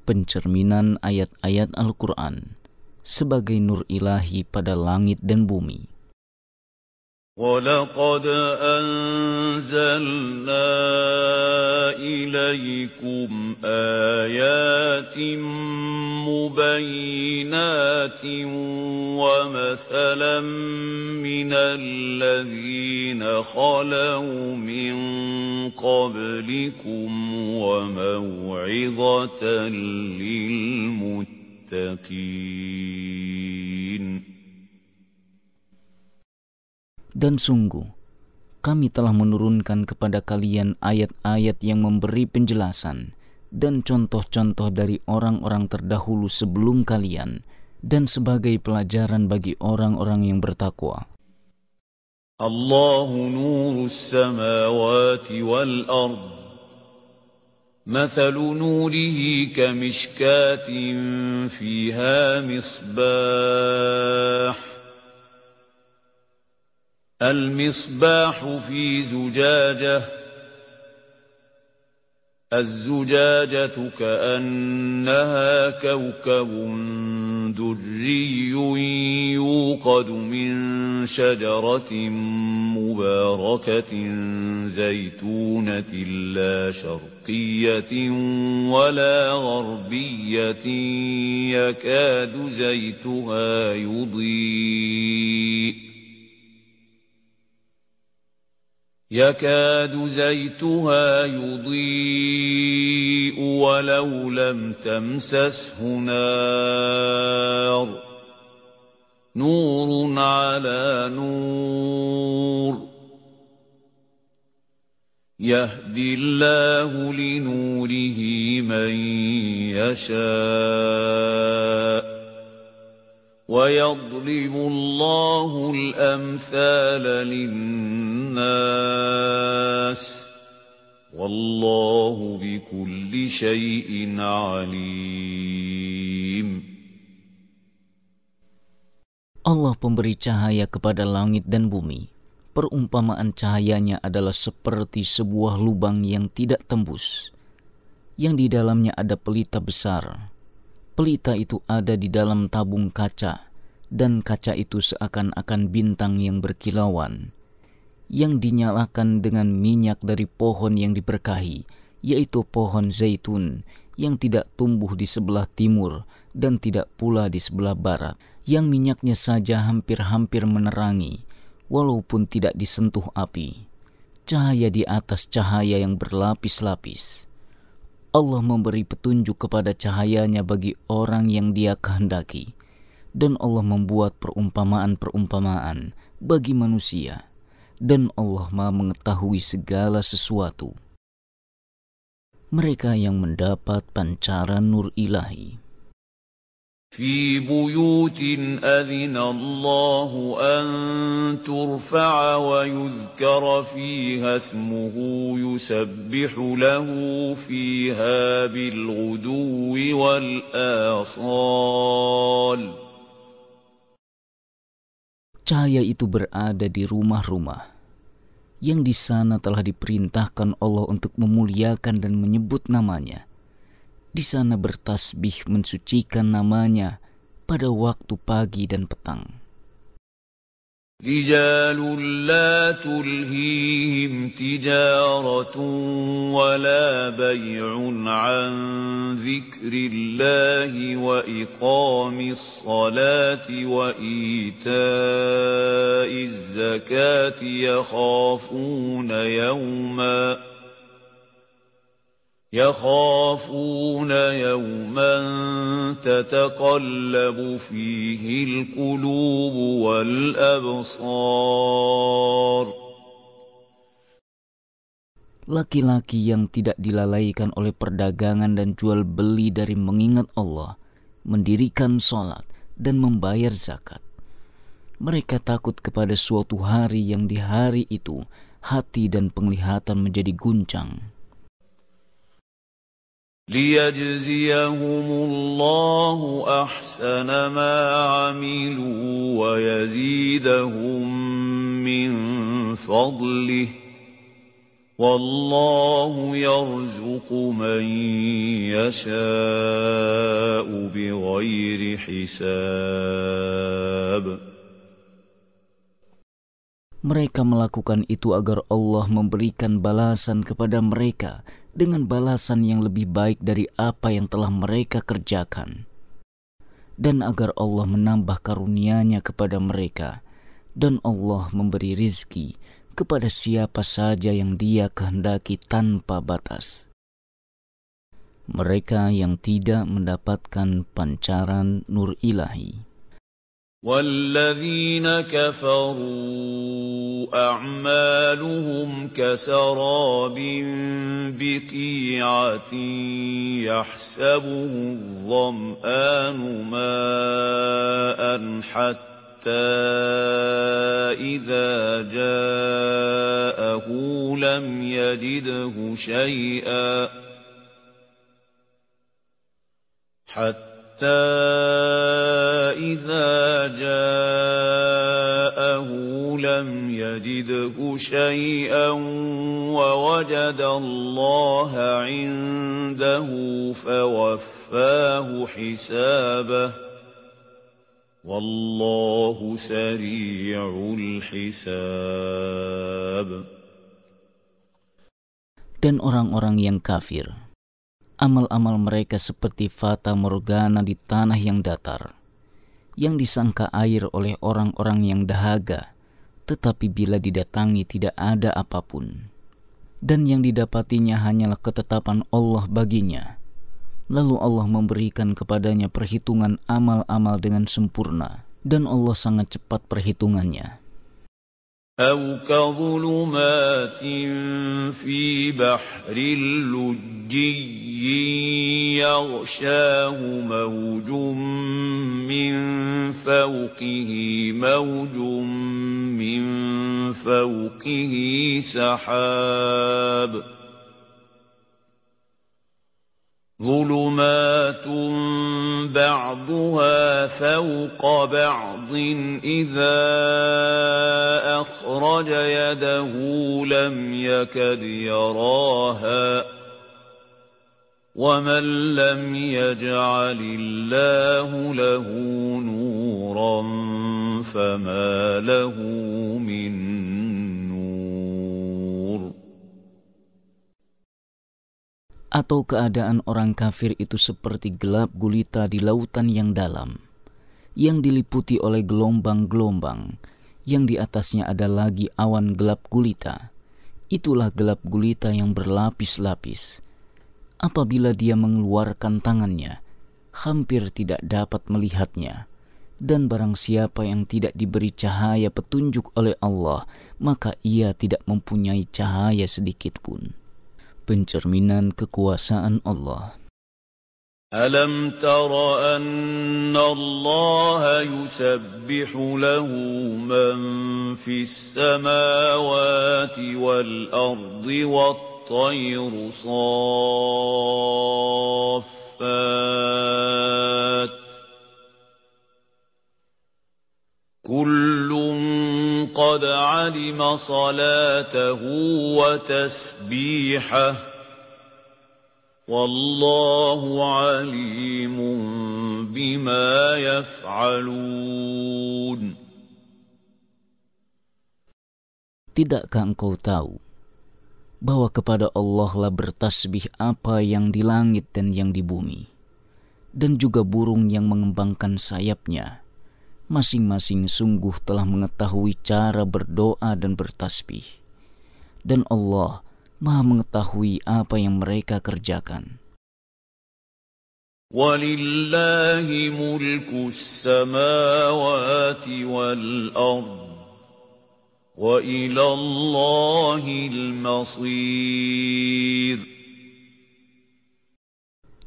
Pencerminan ayat-ayat Al-Quran sebagai nur ilahi pada langit dan bumi. وَلَقَدْ أَنزَلْنَا إِلَيْكُمْ آيَاتٍ مُّبَيِّنَاتٍ وَمَثَلًا مِّنَ الَّذِينَ خَلَوْا مِن قَبْلِكُمْ وَمَوْعِظَةً لِّلْمُتَّقِينَ Dan sungguh, kami telah menurunkan kepada kalian ayat-ayat yang memberi penjelasan dan contoh-contoh dari orang-orang terdahulu sebelum kalian dan sebagai pelajaran bagi orang-orang yang bertakwa. الله نور السماوات والأرض مثل نوره كمشكاة فيها مصباح المصباح في زجاجة الزجاجة كأنها كوكب دري يوقد من شجرة مباركة زيتونة لا شرقية ولا غربية يكاد زيتها يضيء. يكاد زيتها يضيء ولو لم تمسسه نار. نور على نور. يهدي الله لنوره من يشاء. ويضرب الله الأمثال للناس والله بكل شيء عليم Allah pemberi cahaya kepada langit dan bumi. Perumpamaan cahayanya adalah seperti sebuah lubang yang tidak tembus, yang di dalamnya ada pelita besar. Pelita itu ada di dalam tabung kaca, dan kaca itu seakan-akan bintang yang berkilauan, yang dinyalakan dengan minyak dari pohon yang diberkahi, yaitu pohon zaitun yang tidak tumbuh di sebelah timur dan tidak pula di sebelah barat yang minyaknya saja hampir-hampir menerangi, walaupun tidak disentuh api. Cahaya di atas cahaya yang berlapis-lapis. Allah memberi petunjuk kepada cahayanya bagi orang yang dia kehendaki. Dan Allah membuat perumpamaan-perumpamaan bagi manusia. Dan Allah maha mengetahui segala sesuatu. Mereka yang mendapat pancaran nur ilahi في بيوت أذن الله أن ترفع ويذكر فيها اسمه يسبح له فيها بالغدو والآصال Cahaya itu berada di rumah-rumah yang di sana telah diperintahkan Allah untuk memuliakan dan menyebut namanya di sana bertasbih mensucikan namanya pada waktu pagi dan petang. رجال لا تلهيهم تجارة ولا بيع عن ذكر الله وإقام الصلاة وإيتاء الزكاة يخافون يوماً يخافون يوما تتقلب فيه القلوب والأبصار Laki-laki yang tidak dilalaikan oleh perdagangan dan jual beli dari mengingat Allah, mendirikan sholat, dan membayar zakat. Mereka takut kepada suatu hari yang di hari itu hati dan penglihatan menjadi guncang. ليجزيهم الله احسن ما عملوا ويزيدهم من فضله والله يرزق من يشاء بغير حساب Mereka melakukan itu agar Allah memberikan balasan kepada mereka dengan balasan yang lebih baik dari apa yang telah mereka kerjakan. Dan agar Allah menambah karunia-Nya kepada mereka, dan Allah memberi rizki kepada siapa saja yang dia kehendaki tanpa batas. Mereka yang tidak mendapatkan pancaran nur ilahi. والذين كفروا أعمالهم كسراب بقيعة يحسبه الظمآن ماء حتى إذا جاءه لم يجده شيئا إذا جاءه لم يجده شيئا ووجد الله عنده فوفاه حسابه والله سريع الحساب. Dan orang-orang yang kafir amal-amal mereka seperti fata morgana di tanah yang datar, yang disangka air oleh orang-orang yang dahaga, tetapi bila didatangi tidak ada apa pun. Dan yang didapatinya hanyalah ketetapan Allah baginya. Lalu Allah memberikan kepadanya perhitungan amal-amal dengan sempurna, dan Allah sangat cepat perhitungannya. أو كظلمات في بحر لجي يغشاه موج من فوقه موج من فوقه سحاب ظُلُمَاتٌ بَعْضُهَا فَوْقَ بَعْضٍ إِذَا أَخْرَجَ يَدَهُ لَمْ يَكَدْ يَرَاهَا ۗ وَمَن لَّمْ يَجْعَلِ اللَّهُ لَهُ نُورًا فَمَا لَهُ مِن atau keadaan orang kafir itu seperti gelap gulita di lautan yang dalam, yang diliputi oleh gelombang-gelombang, yang di atasnya ada lagi awan gelap gulita. Itulah gelap gulita yang berlapis-lapis. Apabila dia mengeluarkan tangannya, hampir tidak dapat melihatnya. Dan barang siapa yang tidak diberi cahaya petunjuk oleh Allah, maka ia tidak mempunyai cahaya sedikit pun pencerminan kekuasaan Allah. ألم تر أن الله يسبح له من في السماوات والأرض والطير صافات كل قد علم صلاته وتسبيحه والله عليم بما يفعلون Tidakkah engkau tahu bahwa kepada Allah lah bertasbih apa yang di langit dan yang di bumi, dan juga burung yang mengembangkan sayapnya, masing-masing sungguh telah mengetahui cara berdoa dan bertasbih. Dan Allah maha mengetahui apa yang mereka kerjakan. وَلِلَّهِ مُلْكُ السَّمَاوَاتِ وَالْأَرْضِ وَإِلَى اللَّهِ الْمَصِيرُ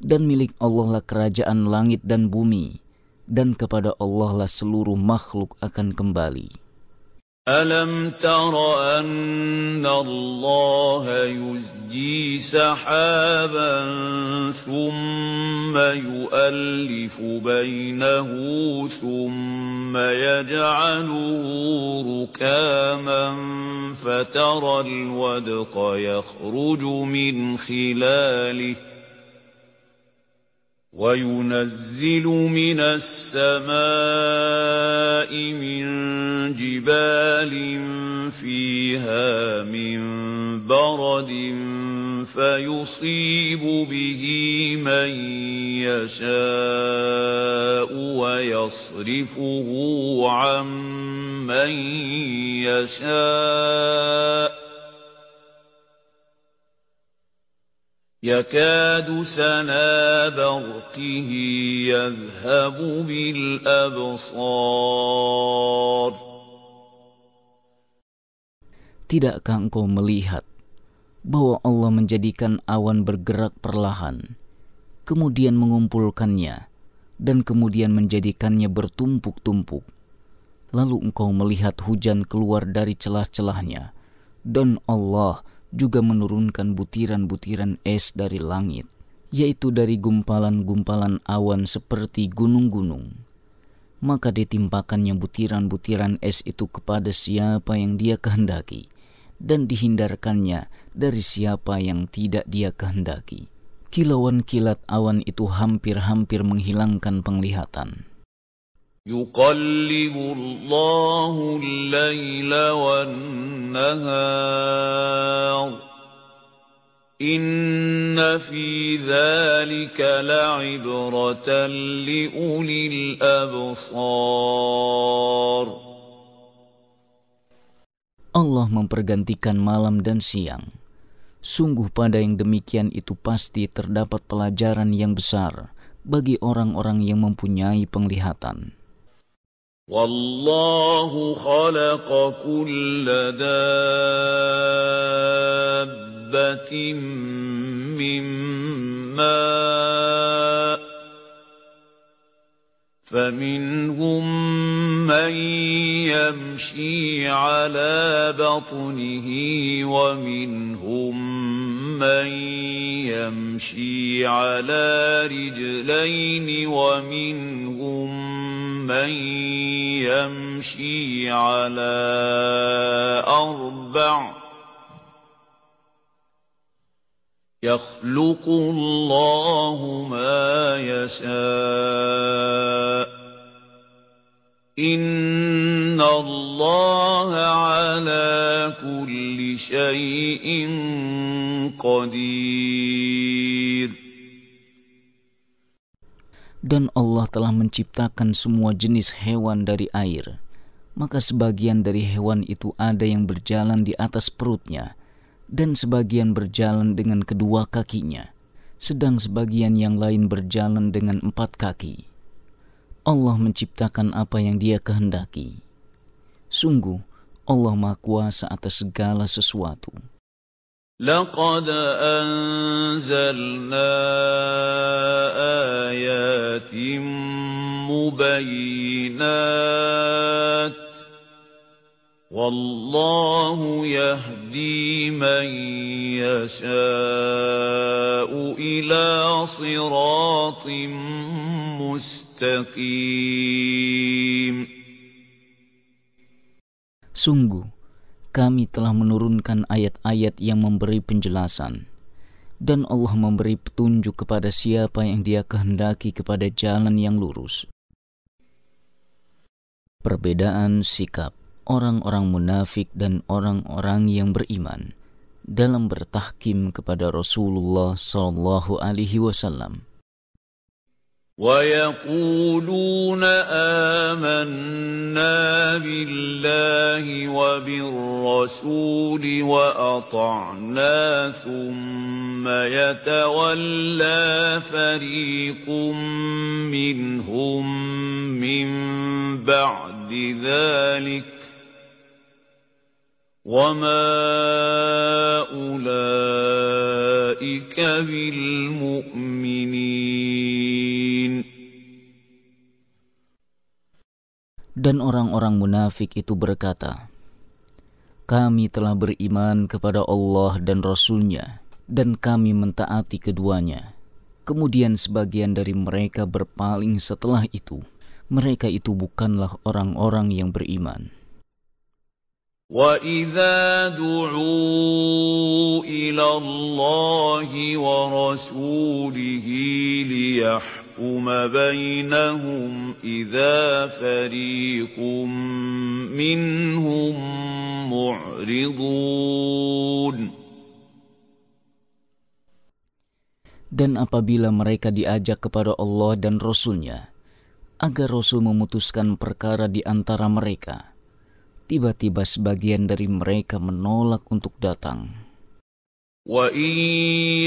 Dan milik Allah lah kerajaan langit dan bumi, dan kepada Allah lah seluruh makhluk akan kembali. ألم تر أن الله يزجي سحابا ثم يؤلف بينه ثم يجعله ركاما فترى الودق يخرج من خلاله وَيُنَزِّلُ مِنَ السَّمَاءِ مِن جِبَالٍ فِيهَا مِن بَرَدٍ فَيُصِيبُ بِهِ مَن يَشَاءُ وَيَصْرِفُهُ عَن مَّن يَشَاءُ يكاد سنا برقه يذهب بالأبصار Tidakkah engkau melihat bahwa Allah menjadikan awan bergerak perlahan, kemudian mengumpulkannya, dan kemudian menjadikannya bertumpuk-tumpuk. Lalu engkau melihat hujan keluar dari celah-celahnya, dan Allah juga menurunkan butiran-butiran es dari langit, yaitu dari gumpalan-gumpalan awan seperti gunung-gunung. Maka ditimpakannya butiran-butiran es itu kepada siapa yang dia kehendaki, dan dihindarkannya dari siapa yang tidak dia kehendaki. Kilauan kilat awan itu hampir-hampir menghilangkan penglihatan. يقلب الله الليل والنهار إن في ذلك لعبرة لأولي الأبصار Allah mempergantikan malam dan siang. Sungguh pada yang demikian itu pasti terdapat pelajaran yang besar bagi orang-orang yang mempunyai penglihatan. والله خلق كل دابة من ماء فمنهم من يمشي على بطنه ومنهم من يمشي على رجلين ومنهم من يمشي على أربع يخلق الله ما يشاء. إن الله على كل شيء قدير. Dan Allah telah menciptakan semua jenis hewan dari air. Maka sebagian dari hewan itu ada yang berjalan di atas perutnya, dan sebagian berjalan dengan kedua kakinya, sedang sebagian yang lain berjalan dengan empat kaki. Allah menciptakan apa yang Dia kehendaki. Sungguh, Allah Maha Kuasa atas segala sesuatu. لقد أنزلنا آيات مبينات والله يهدي من يشاء إلى صراط مستقيم. Sungguh, kami telah menurunkan ayat-ayat yang memberi penjelasan, dan Allah memberi petunjuk kepada siapa yang Dia kehendaki kepada jalan yang lurus. Perbedaan sikap orang-orang munafik dan orang-orang yang beriman dalam bertahkim kepada Rasulullah sallallahu alaihi wasallam. ويقولون آمنا بالله وبالرسول وأطعنا ثم يتولى فريق منهم من بعد ذلك وما أولئك بالمؤمنين Dan orang-orang munafik itu berkata, Kami telah beriman kepada Allah dan Rasulnya, dan kami mentaati keduanya. Kemudian sebagian dari mereka berpaling setelah itu. Mereka itu bukanlah orang-orang yang beriman. وَإِذَا دُعُوا إِلَى اللَّهِ وَرَسُولِهِ لِيَحْكُمَ بَيْنَهُمْ إِذَا فَرِيقٌ مِّنْهُم مُّعْرِضُونَ Dan apabila mereka diajak kepada Allah dan Rasulnya, agar Rasul memutuskan perkara di antara mereka, tiba-tiba sebagian dari mereka menolak untuk datang. وَإِن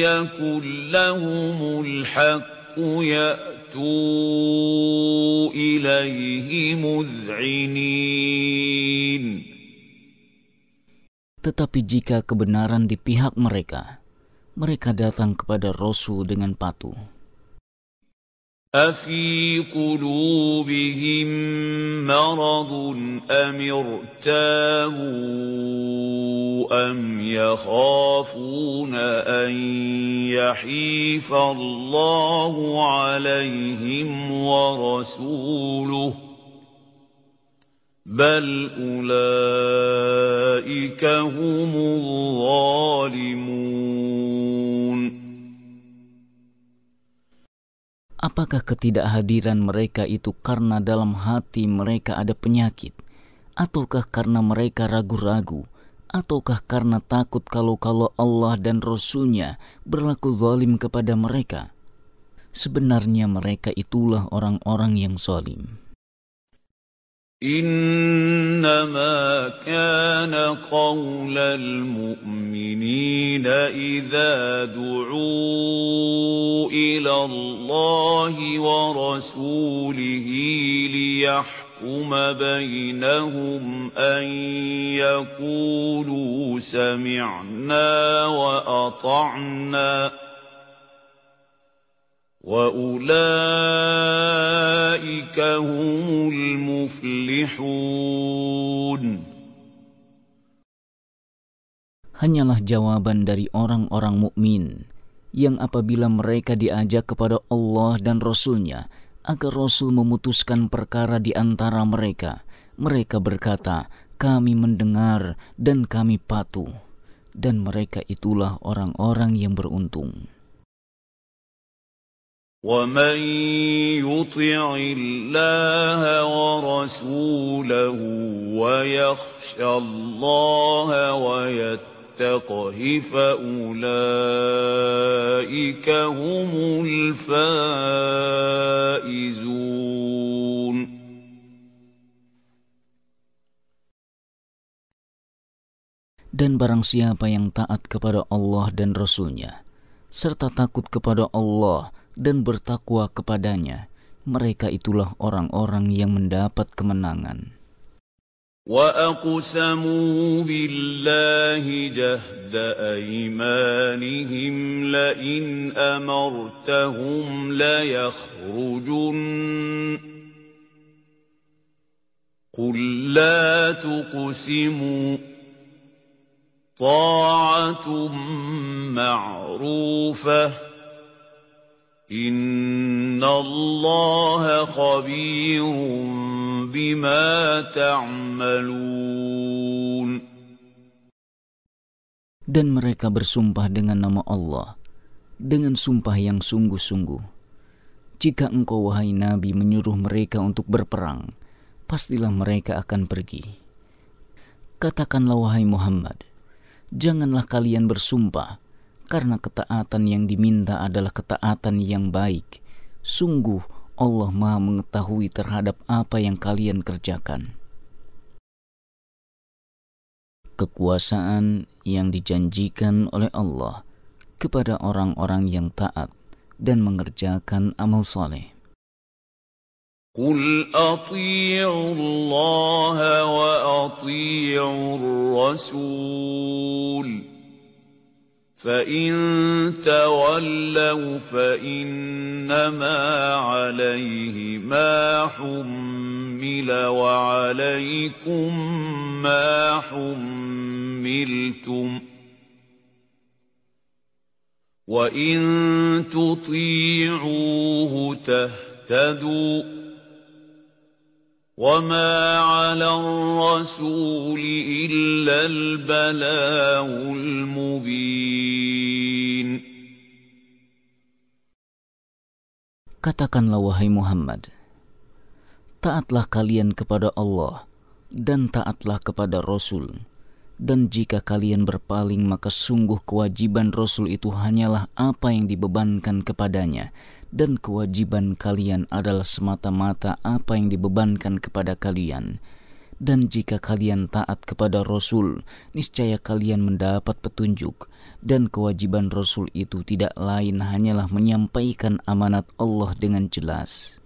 يَكُن لَّهُمُ الْحَقُّ يَأْتُوا إِلَيْهِ مُذْعِنِينَ Tetapi jika kebenaran di pihak mereka, mereka datang kepada Rasul dengan patuh. أَفِي قُلُوبِهِم مَّرَضٌ أَمِ ارْتَابُوا أَمْ يَخَافُونَ أَن يَحِيفَ اللَّهُ عَلَيْهِمْ وَرَسُولُهُ ۚ بَلْ أُولَٰئِكَ هُمُ الظَّالِمُونَ Apakah ketidakhadiran mereka itu karena dalam hati mereka ada penyakit, ataukah karena mereka ragu-ragu, ataukah karena takut kalau-kalau Allah dan Rasul-Nya berlaku zalim kepada mereka? Sebenarnya mereka itulah orang-orang yang zalim. إنما كان قول المؤمنين إذا دعوا إلى الله ورسوله ليحكم بينهم أن يقولوا سمعنا وأطعنا وَأُولَٰئِكَ هُمُ الْمُفْلِحُونَ Hanyalah jawaban dari orang-orang mukmin yang apabila mereka diajak kepada Allah dan Rasul-Nya agar Rasul memutuskan perkara di antara mereka, mereka berkata, kami mendengar dan kami patuh. Dan mereka itulah orang-orang yang beruntung. ومن يطع الله ورسوله ويخشى الله ويتقى واتقه فأولئك هم الفائزون Dan barang siapa yang taat kepada Allah dan Rasul-Nya, serta takut kepada Allah dan bertakwa kepadanya, mereka itulah orang-orang yang mendapat kemenangan. وَأَقْسَمُوا بِاللَّهِ جَهْدَ أَيْمَانِهِمْ لَئِنْ أَمَرْتَهُمْ لَيَخْرُجُنَّ قُل لَّا تُقْسِمُوا طَاعَةٌ مَّعْرُوفَةٌ ۚ إِنَّ اللَّهَ خَبِيرٌ بما تعملون Dan mereka bersumpah dengan nama Allah, dengan sumpah yang sungguh-sungguh. Jika engkau wahai Nabi menyuruh mereka untuk berperang, pastilah mereka akan pergi. Katakanlah wahai Muhammad, janganlah kalian bersumpah, karena ketaatan yang diminta adalah ketaatan yang baik. Sungguh Allah Maha Mengetahui terhadap apa yang kalian kerjakan. Kekuasaan yang dijanjikan oleh Allah kepada orang-orang yang taat dan mengerjakan amal soleh. قل أطيعوا الله وأطيعوا الرسول فإن تولوا فإنما عليه ما حمل وعليكم ما حملتم وإن تطيعوه تهتدوا وما على الرسول إلا البلاغ المبين Katakanlah wahai Muhammad, taatlah kalian kepada Allah dan taatlah kepada Rasul. Dan jika kalian berpaling maka sungguh kewajiban Rasul itu hanyalah apa yang dibebankan kepadanya dan kewajiban kalian adalah semata-mata apa yang dibebankan kepada kalian. Dan jika kalian taat kepada Rasul, niscaya kalian mendapat petunjuk. Dan kewajiban Rasul itu tidak lain hanyalah menyampaikan amanat Allah dengan jelas.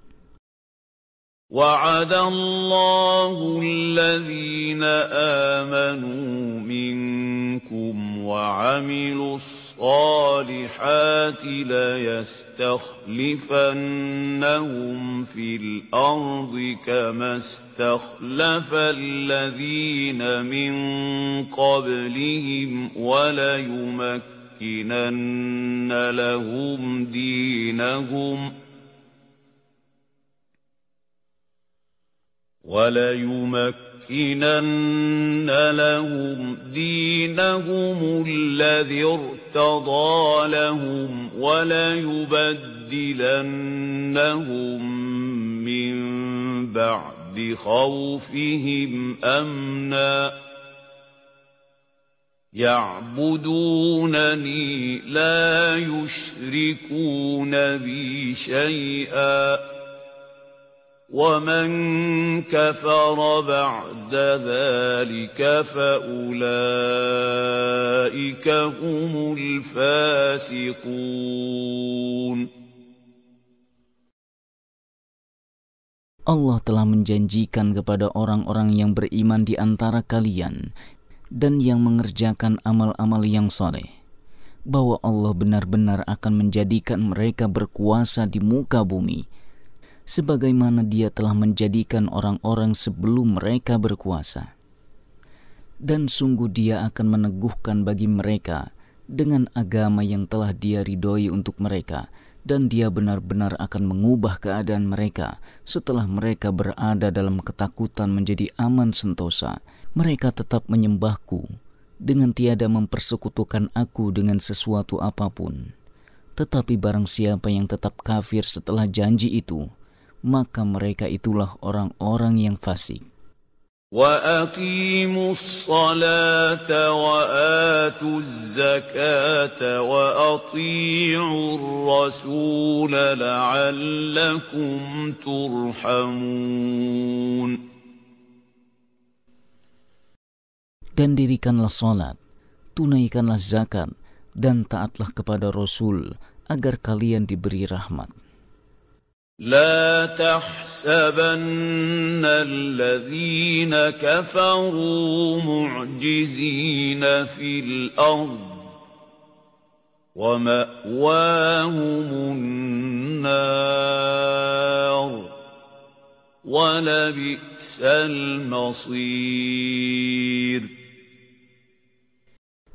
وعد الله الذين آمنوا منكم وعملوا الصالحات ليستخلفنهم في الأرض كما استخلف الذين من قبلهم وليمكنن لهم دينهم وليمكنن لَنُمَكِّنَنَّ لَهُمْ دِينَهُمُ الَّذِي ارْتَضَىٰ لَهُمْ وَلَيُبَدِّلَنَّهُم مِّن بَعْدِ خَوْفِهِمْ أَمْنًا ۚ. يَعْبُدُونَنِي لَا يُشْرِكُونَ بِي شَيْئًا. ومن كفر بعد ذلك فأولئك هم الفاسقون Allah telah menjanjikan kepada orang-orang yang beriman di antara kalian dan yang mengerjakan amal-amal yang soleh bahwa Allah benar-benar akan menjadikan mereka berkuasa di muka bumi, sebagaimana Dia telah menjadikan orang-orang sebelum mereka berkuasa. Dan sungguh Dia akan meneguhkan bagi mereka dengan agama yang telah Dia ridhoi untuk mereka, dan Dia benar-benar akan mengubah keadaan mereka setelah mereka berada dalam ketakutan menjadi aman sentosa. Mereka tetap menyembahku dengan tiada mempersekutukan aku dengan sesuatu apa pun. Tetapi barang siapa yang tetap kafir setelah janji itu, maka mereka itulah orang-orang yang fasik. وَأَقِيمُوا الصَّلَاةَ وَآتُوا الزَّكَاةَ وَأَطِيعُوا الرَّسُولَ لَعَلَّكُمْ تُرْحَمُونَ Dan dirikanlah salat, tunaikanlah zakat, dan taatlah kepada Rasul agar kalian diberi rahmat. لا تحسبن الذين كفروا معجزين في الأرض ومأواهم النار ولبئس المصير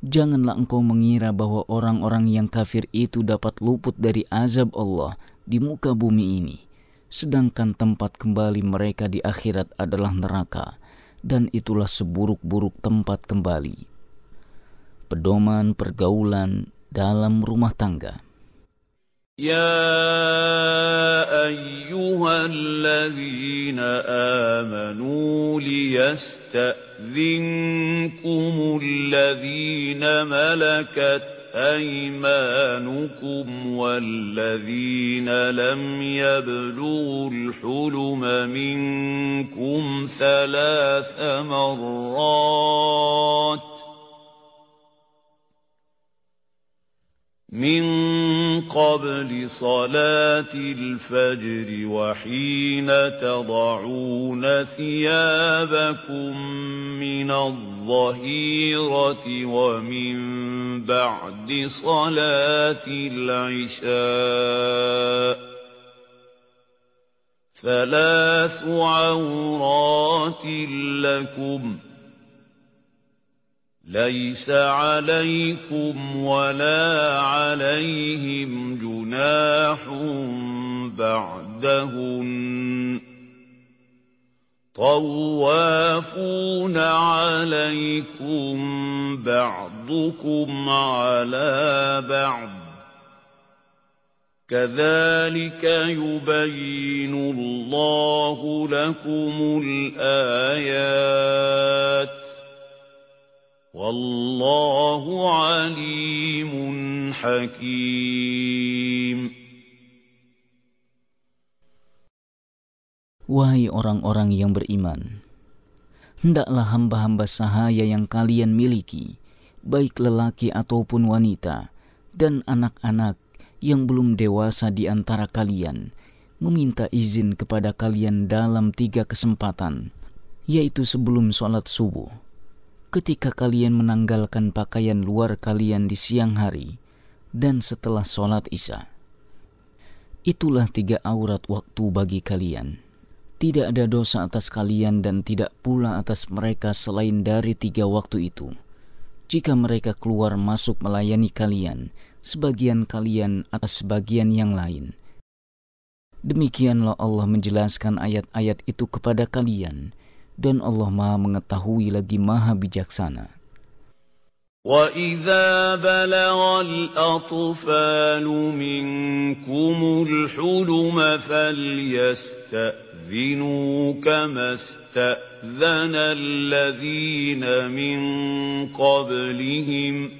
Janganlah engkau mengira bahwa orang-orang yang kafir itu dapat luput dari azab Allah di muka bumi ini, sedangkan tempat kembali mereka di akhirat adalah neraka, dan itulah seburuk-buruk tempat kembali. Pedoman pergaulan dalam rumah tangga. يا أيها الذين آمنوا ليستأذنكم الذين ملكت أيمانكم والذين لم يبلغوا الحلم منكم ثلاث مرات من قبل صلاة الفجر وحين تضعون ثيابكم من الظهيرة ومن بعد صلاة العشاء ثلاث عورات لكم ۖ ليس عليكم ولا عليهم جناح بعدهن. طوافون عليكم بعضكم على بعض. كذلك يبين الله لكم الآيات. والله عليم حكيم Wahai orang-orang yang beriman, hendaklah hamba-hamba sahaya yang kalian miliki, baik lelaki ataupun wanita, dan anak-anak yang belum dewasa di antara kalian, meminta izin kepada kalian dalam tiga kesempatan, yaitu sebelum sholat subuh, ketika kalian menanggalkan pakaian luar kalian di siang hari dan setelah sholat isya. Itulah tiga aurat waktu bagi kalian. Tidak ada dosa atas kalian dan tidak pula atas mereka selain dari tiga waktu itu. Jika mereka keluar masuk melayani kalian, sebagian kalian atas sebagian yang lain. Demikianlah Allah menjelaskan ayat-ayat itu kepada kalian, dan Allah Maha mengetahui lagi Maha bijaksana. وَإِذَا بَلَغَ الْأَطْفَالُ مِنكُمُ الْحُلُمَ فَلْيَسْتَأْذِنُوا كَمَا اسْتَأْذَنَ الَّذِينَ مِن قَبْلِهِمْ ۚ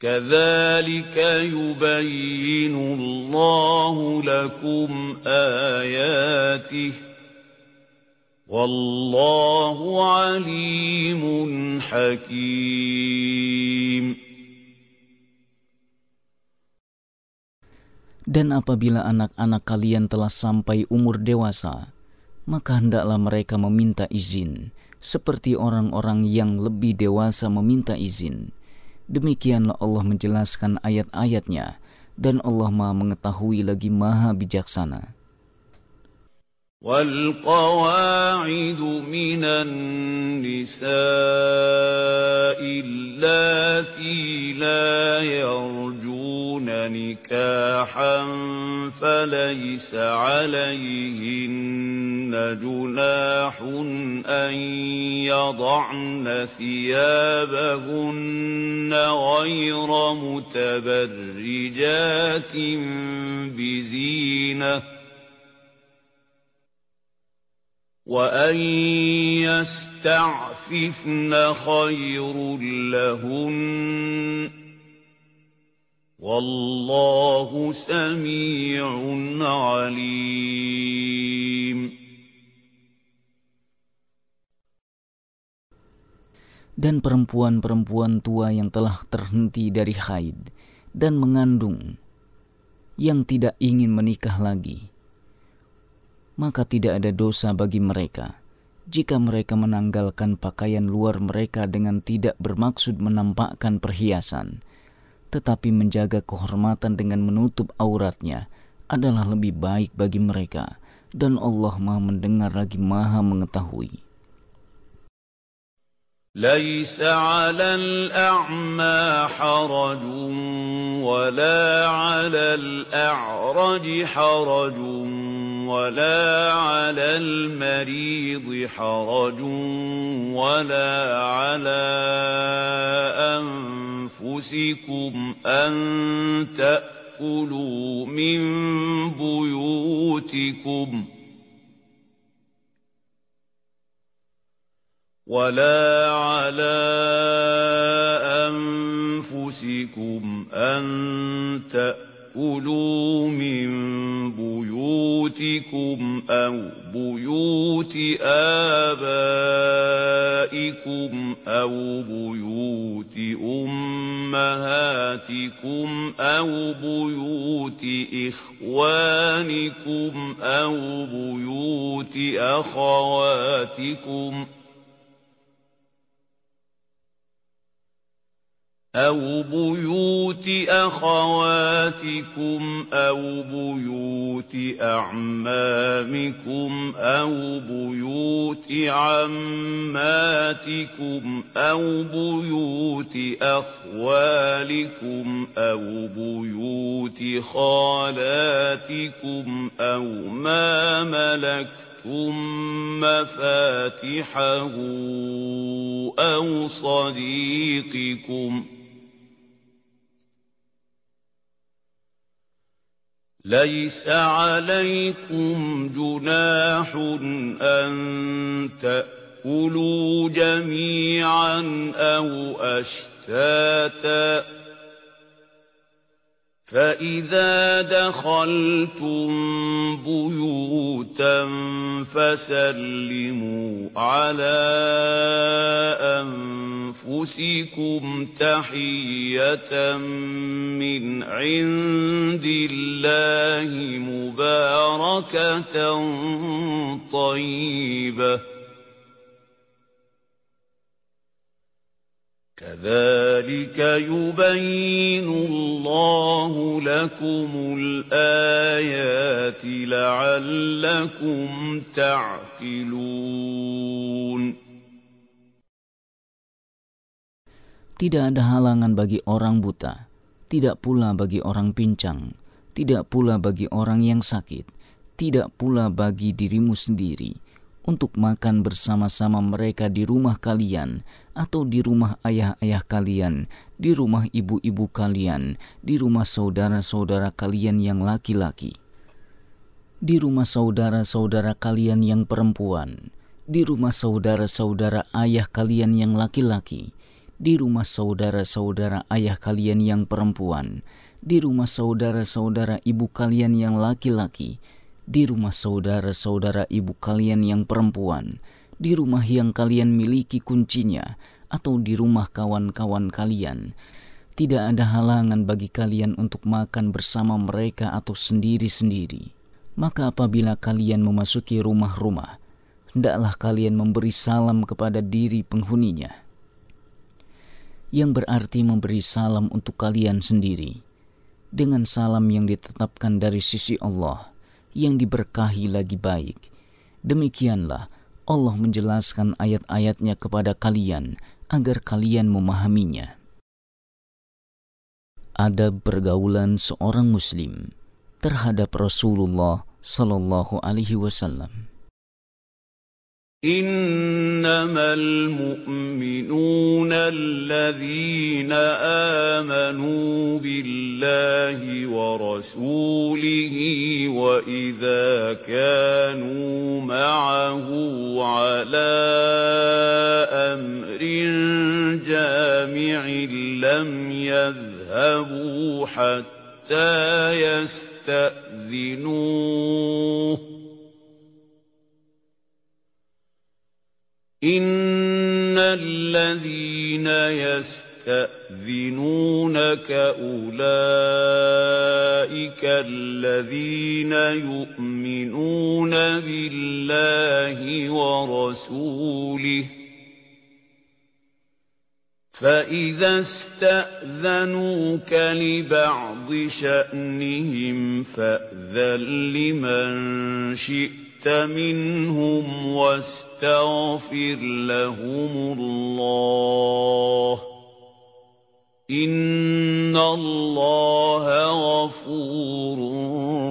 كَذَٰلِكَ يُبَيِّنُ اللَّهُ لَكُمْ آيَاتِهِ ۗ والله عليم حكيم Dan apabila anak-anak kalian telah sampai umur dewasa, maka hendaklah mereka meminta izin, seperti orang-orang yang lebih dewasa meminta izin, Demikianlah Allah menjelaskan ayat-ayatnya dan Allah maha mengetahui lagi maha bijaksana. والقواعد من النساء اللاتي لا يرجون نكاحا فليس عليهن جناح أن يضعن ثيابهن غير متبرجات بزينة وأن يستعففن خير لهن والله سميع عليم dan perempuan-perempuan tua yang telah terhenti dari haid dan mengandung yang tidak ingin menikah lagi maka tidak ada dosa bagi mereka jika mereka menanggalkan pakaian luar mereka dengan tidak bermaksud menampakkan perhiasan, tetapi menjaga kehormatan dengan menutup auratnya adalah lebih baik bagi mereka, dan Allah Maha Mendengar lagi Maha Mengetahui. ليس على الأعمى حرج ولا على الأعرج حرج ولا على المريض حرج ولا على أنفسكم أن تأكلوا من بيوتكم ولا على أنفسكم أن تأكلوا من بيوتكم أو بيوت آبائكم أو بيوت أمهاتكم أو بيوت إخوانكم أو بيوت أخواتكم ۖ أَوْ بُيُوتِ أَخَوَاتِكُمْ أَوْ بُيُوتِ أَعْمَامِكُمْ أَوْ بُيُوتِ عَمَّاتِكُمْ أَوْ بُيُوتِ أَخْوَالِكُمْ أَوْ بُيُوتِ خَالَاتِكُمْ أَوْ مَا مَلَكْتُمْ مَّفَاتِحَهُ أَوْ صَدِيقِكُمْ ۚ لَيْسَ عَلَيْكُمْ جُنَاحٌ أَن تَأْكُلُوا جَمِيعًا أَوْ أَشْتَاتًا ۚ فَإِذَا دَخَلْتُم بُيُوتًا فَسَلِّمُوا عَلَىٰ أَنفُسِكُمْ تَحِيَّةً مِّنْ عِندِ اللَّهِ مُبَارَكَةً طَيِّبَةً ۚ كَذَٰلِكَ يُبَيِّنُ اللَّهُ لَكُمُ الْآيَاتِ لَعَلَّكُمْ تَعْقِلُونَ Tidak ada halangan bagi orang buta, tidak pula bagi orang pincang, tidak pula bagi orang yang sakit, tidak pula bagi dirimu sendiri untuk makan bersama-sama mereka di rumah kalian atau di rumah ayah-ayah kalian, di rumah ibu-ibu kalian, di rumah saudara-saudara kalian yang laki-laki, di rumah saudara-saudara kalian yang perempuan, di rumah saudara-saudara ayah kalian yang laki-laki, di rumah saudara-saudara ayah kalian yang perempuan, di rumah saudara-saudara ibu kalian yang laki-laki, di rumah saudara-saudara ibu kalian yang perempuan, di rumah yang kalian miliki kuncinya, atau di rumah kawan-kawan kalian. Tidak ada halangan bagi kalian untuk makan bersama mereka atau sendiri-sendiri. Maka apabila kalian memasuki rumah-rumah, hendaklah kalian memberi salam kepada diri penghuninya yang berarti memberi salam untuk kalian sendiri, dengan salam yang ditetapkan dari sisi Allah, yang diberkahi lagi baik. Demikianlah Allah menjelaskan ayat-ayatnya kepada kalian agar kalian memahaminya. Ada pergaulan seorang Muslim terhadap Rasulullah Sallallahu Alaihi Wasallam. إنما المؤمنون الذين آمنوا بالله ورسوله وإذا كانوا معه على أمر جامع لم يذهبوا حتى يستأذنوه. إن الذين يستأذنونك أولئك الذين يؤمنون بالله ورسوله فإذا استأذنوك لبعض شأنهم فأذن لمن شئت منهم واستغفر لهم الله إن الله غفور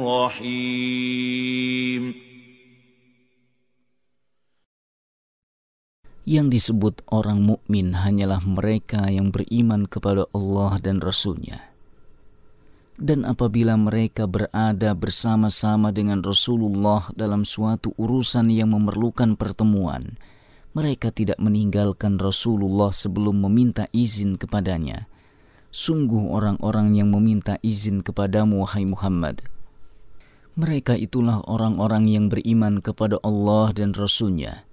رحيم Yang disebut orang mukmin hanyalah mereka yang beriman kepada Allah dan Rasul-Nya. dan apabila mereka berada bersama-sama dengan Rasulullah dalam suatu urusan yang memerlukan pertemuan, mereka tidak meninggalkan Rasulullah sebelum meminta izin kepadanya. Sungguh orang-orang yang meminta izin kepadamu, wahai Muhammad. Mereka itulah orang-orang yang beriman kepada Allah dan Rasul-Nya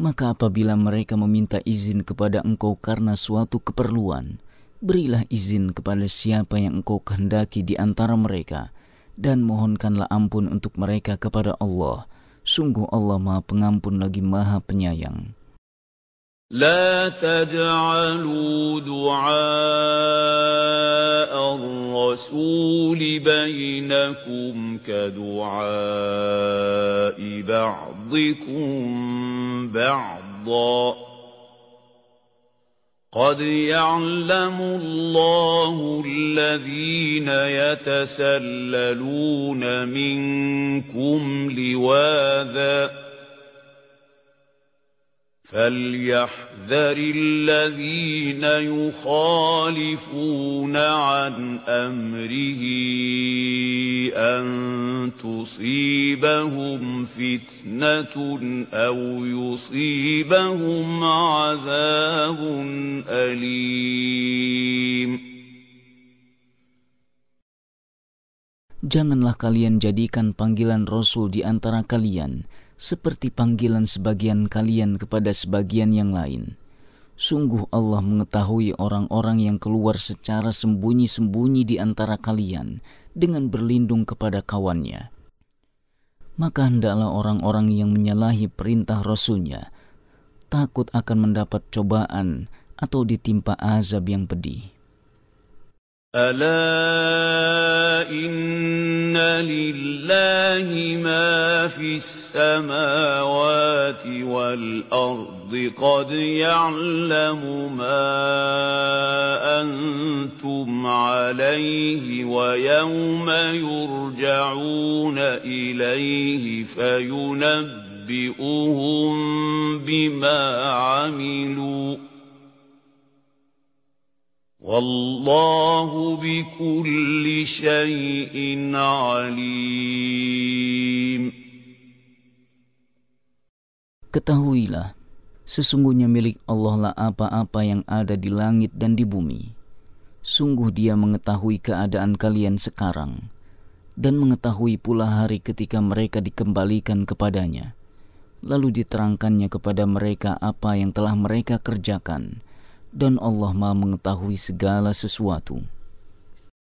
maka apabila mereka meminta izin kepada engkau karena suatu keperluan, berilah izin kepada siapa yang engkau kehendaki di antara mereka, dan mohonkanlah ampun untuk mereka kepada Allah. Sungguh Allah Maha Pengampun lagi Maha Penyayang. لا تجعلوا دعاء الرسول بينكم كدعاء بعضكم بعضا قد يعلم الله الذين يتسللون منكم لواذا فليحذر الذين يخالفون عن امره ان تصيبهم فتنه أو يصيبهم عذاب اليم. Janganlah kalian jadikan panggilan Rasul di antara kalian. Seperti panggilan sebagian kalian kepada sebagian yang lain. Sungguh Allah mengetahui orang-orang yang keluar secara sembunyi-sembunyi di antara kalian dengan berlindung kepada kawannya. Maka hendaklah orang-orang yang menyalahi perintah Rasulnya takut akan mendapat cobaan atau ditimpa azab yang pedih. ألا إن لله ما في السماوات والأرض قد يعلم ما أنتم عليه ويوم يرجعون إليه فينبئهم بما عملوا والله بكل شيء عليم Ketahuilah, sesungguhnya milik Allah lah apa-apa yang ada di langit dan di bumi. Sungguh dia mengetahui keadaan kalian sekarang, dan mengetahui pula hari ketika mereka dikembalikan kepadanya. Lalu diterangkannya kepada mereka apa yang telah mereka kerjakan, dan Allah Maha mengetahui segala sesuatu.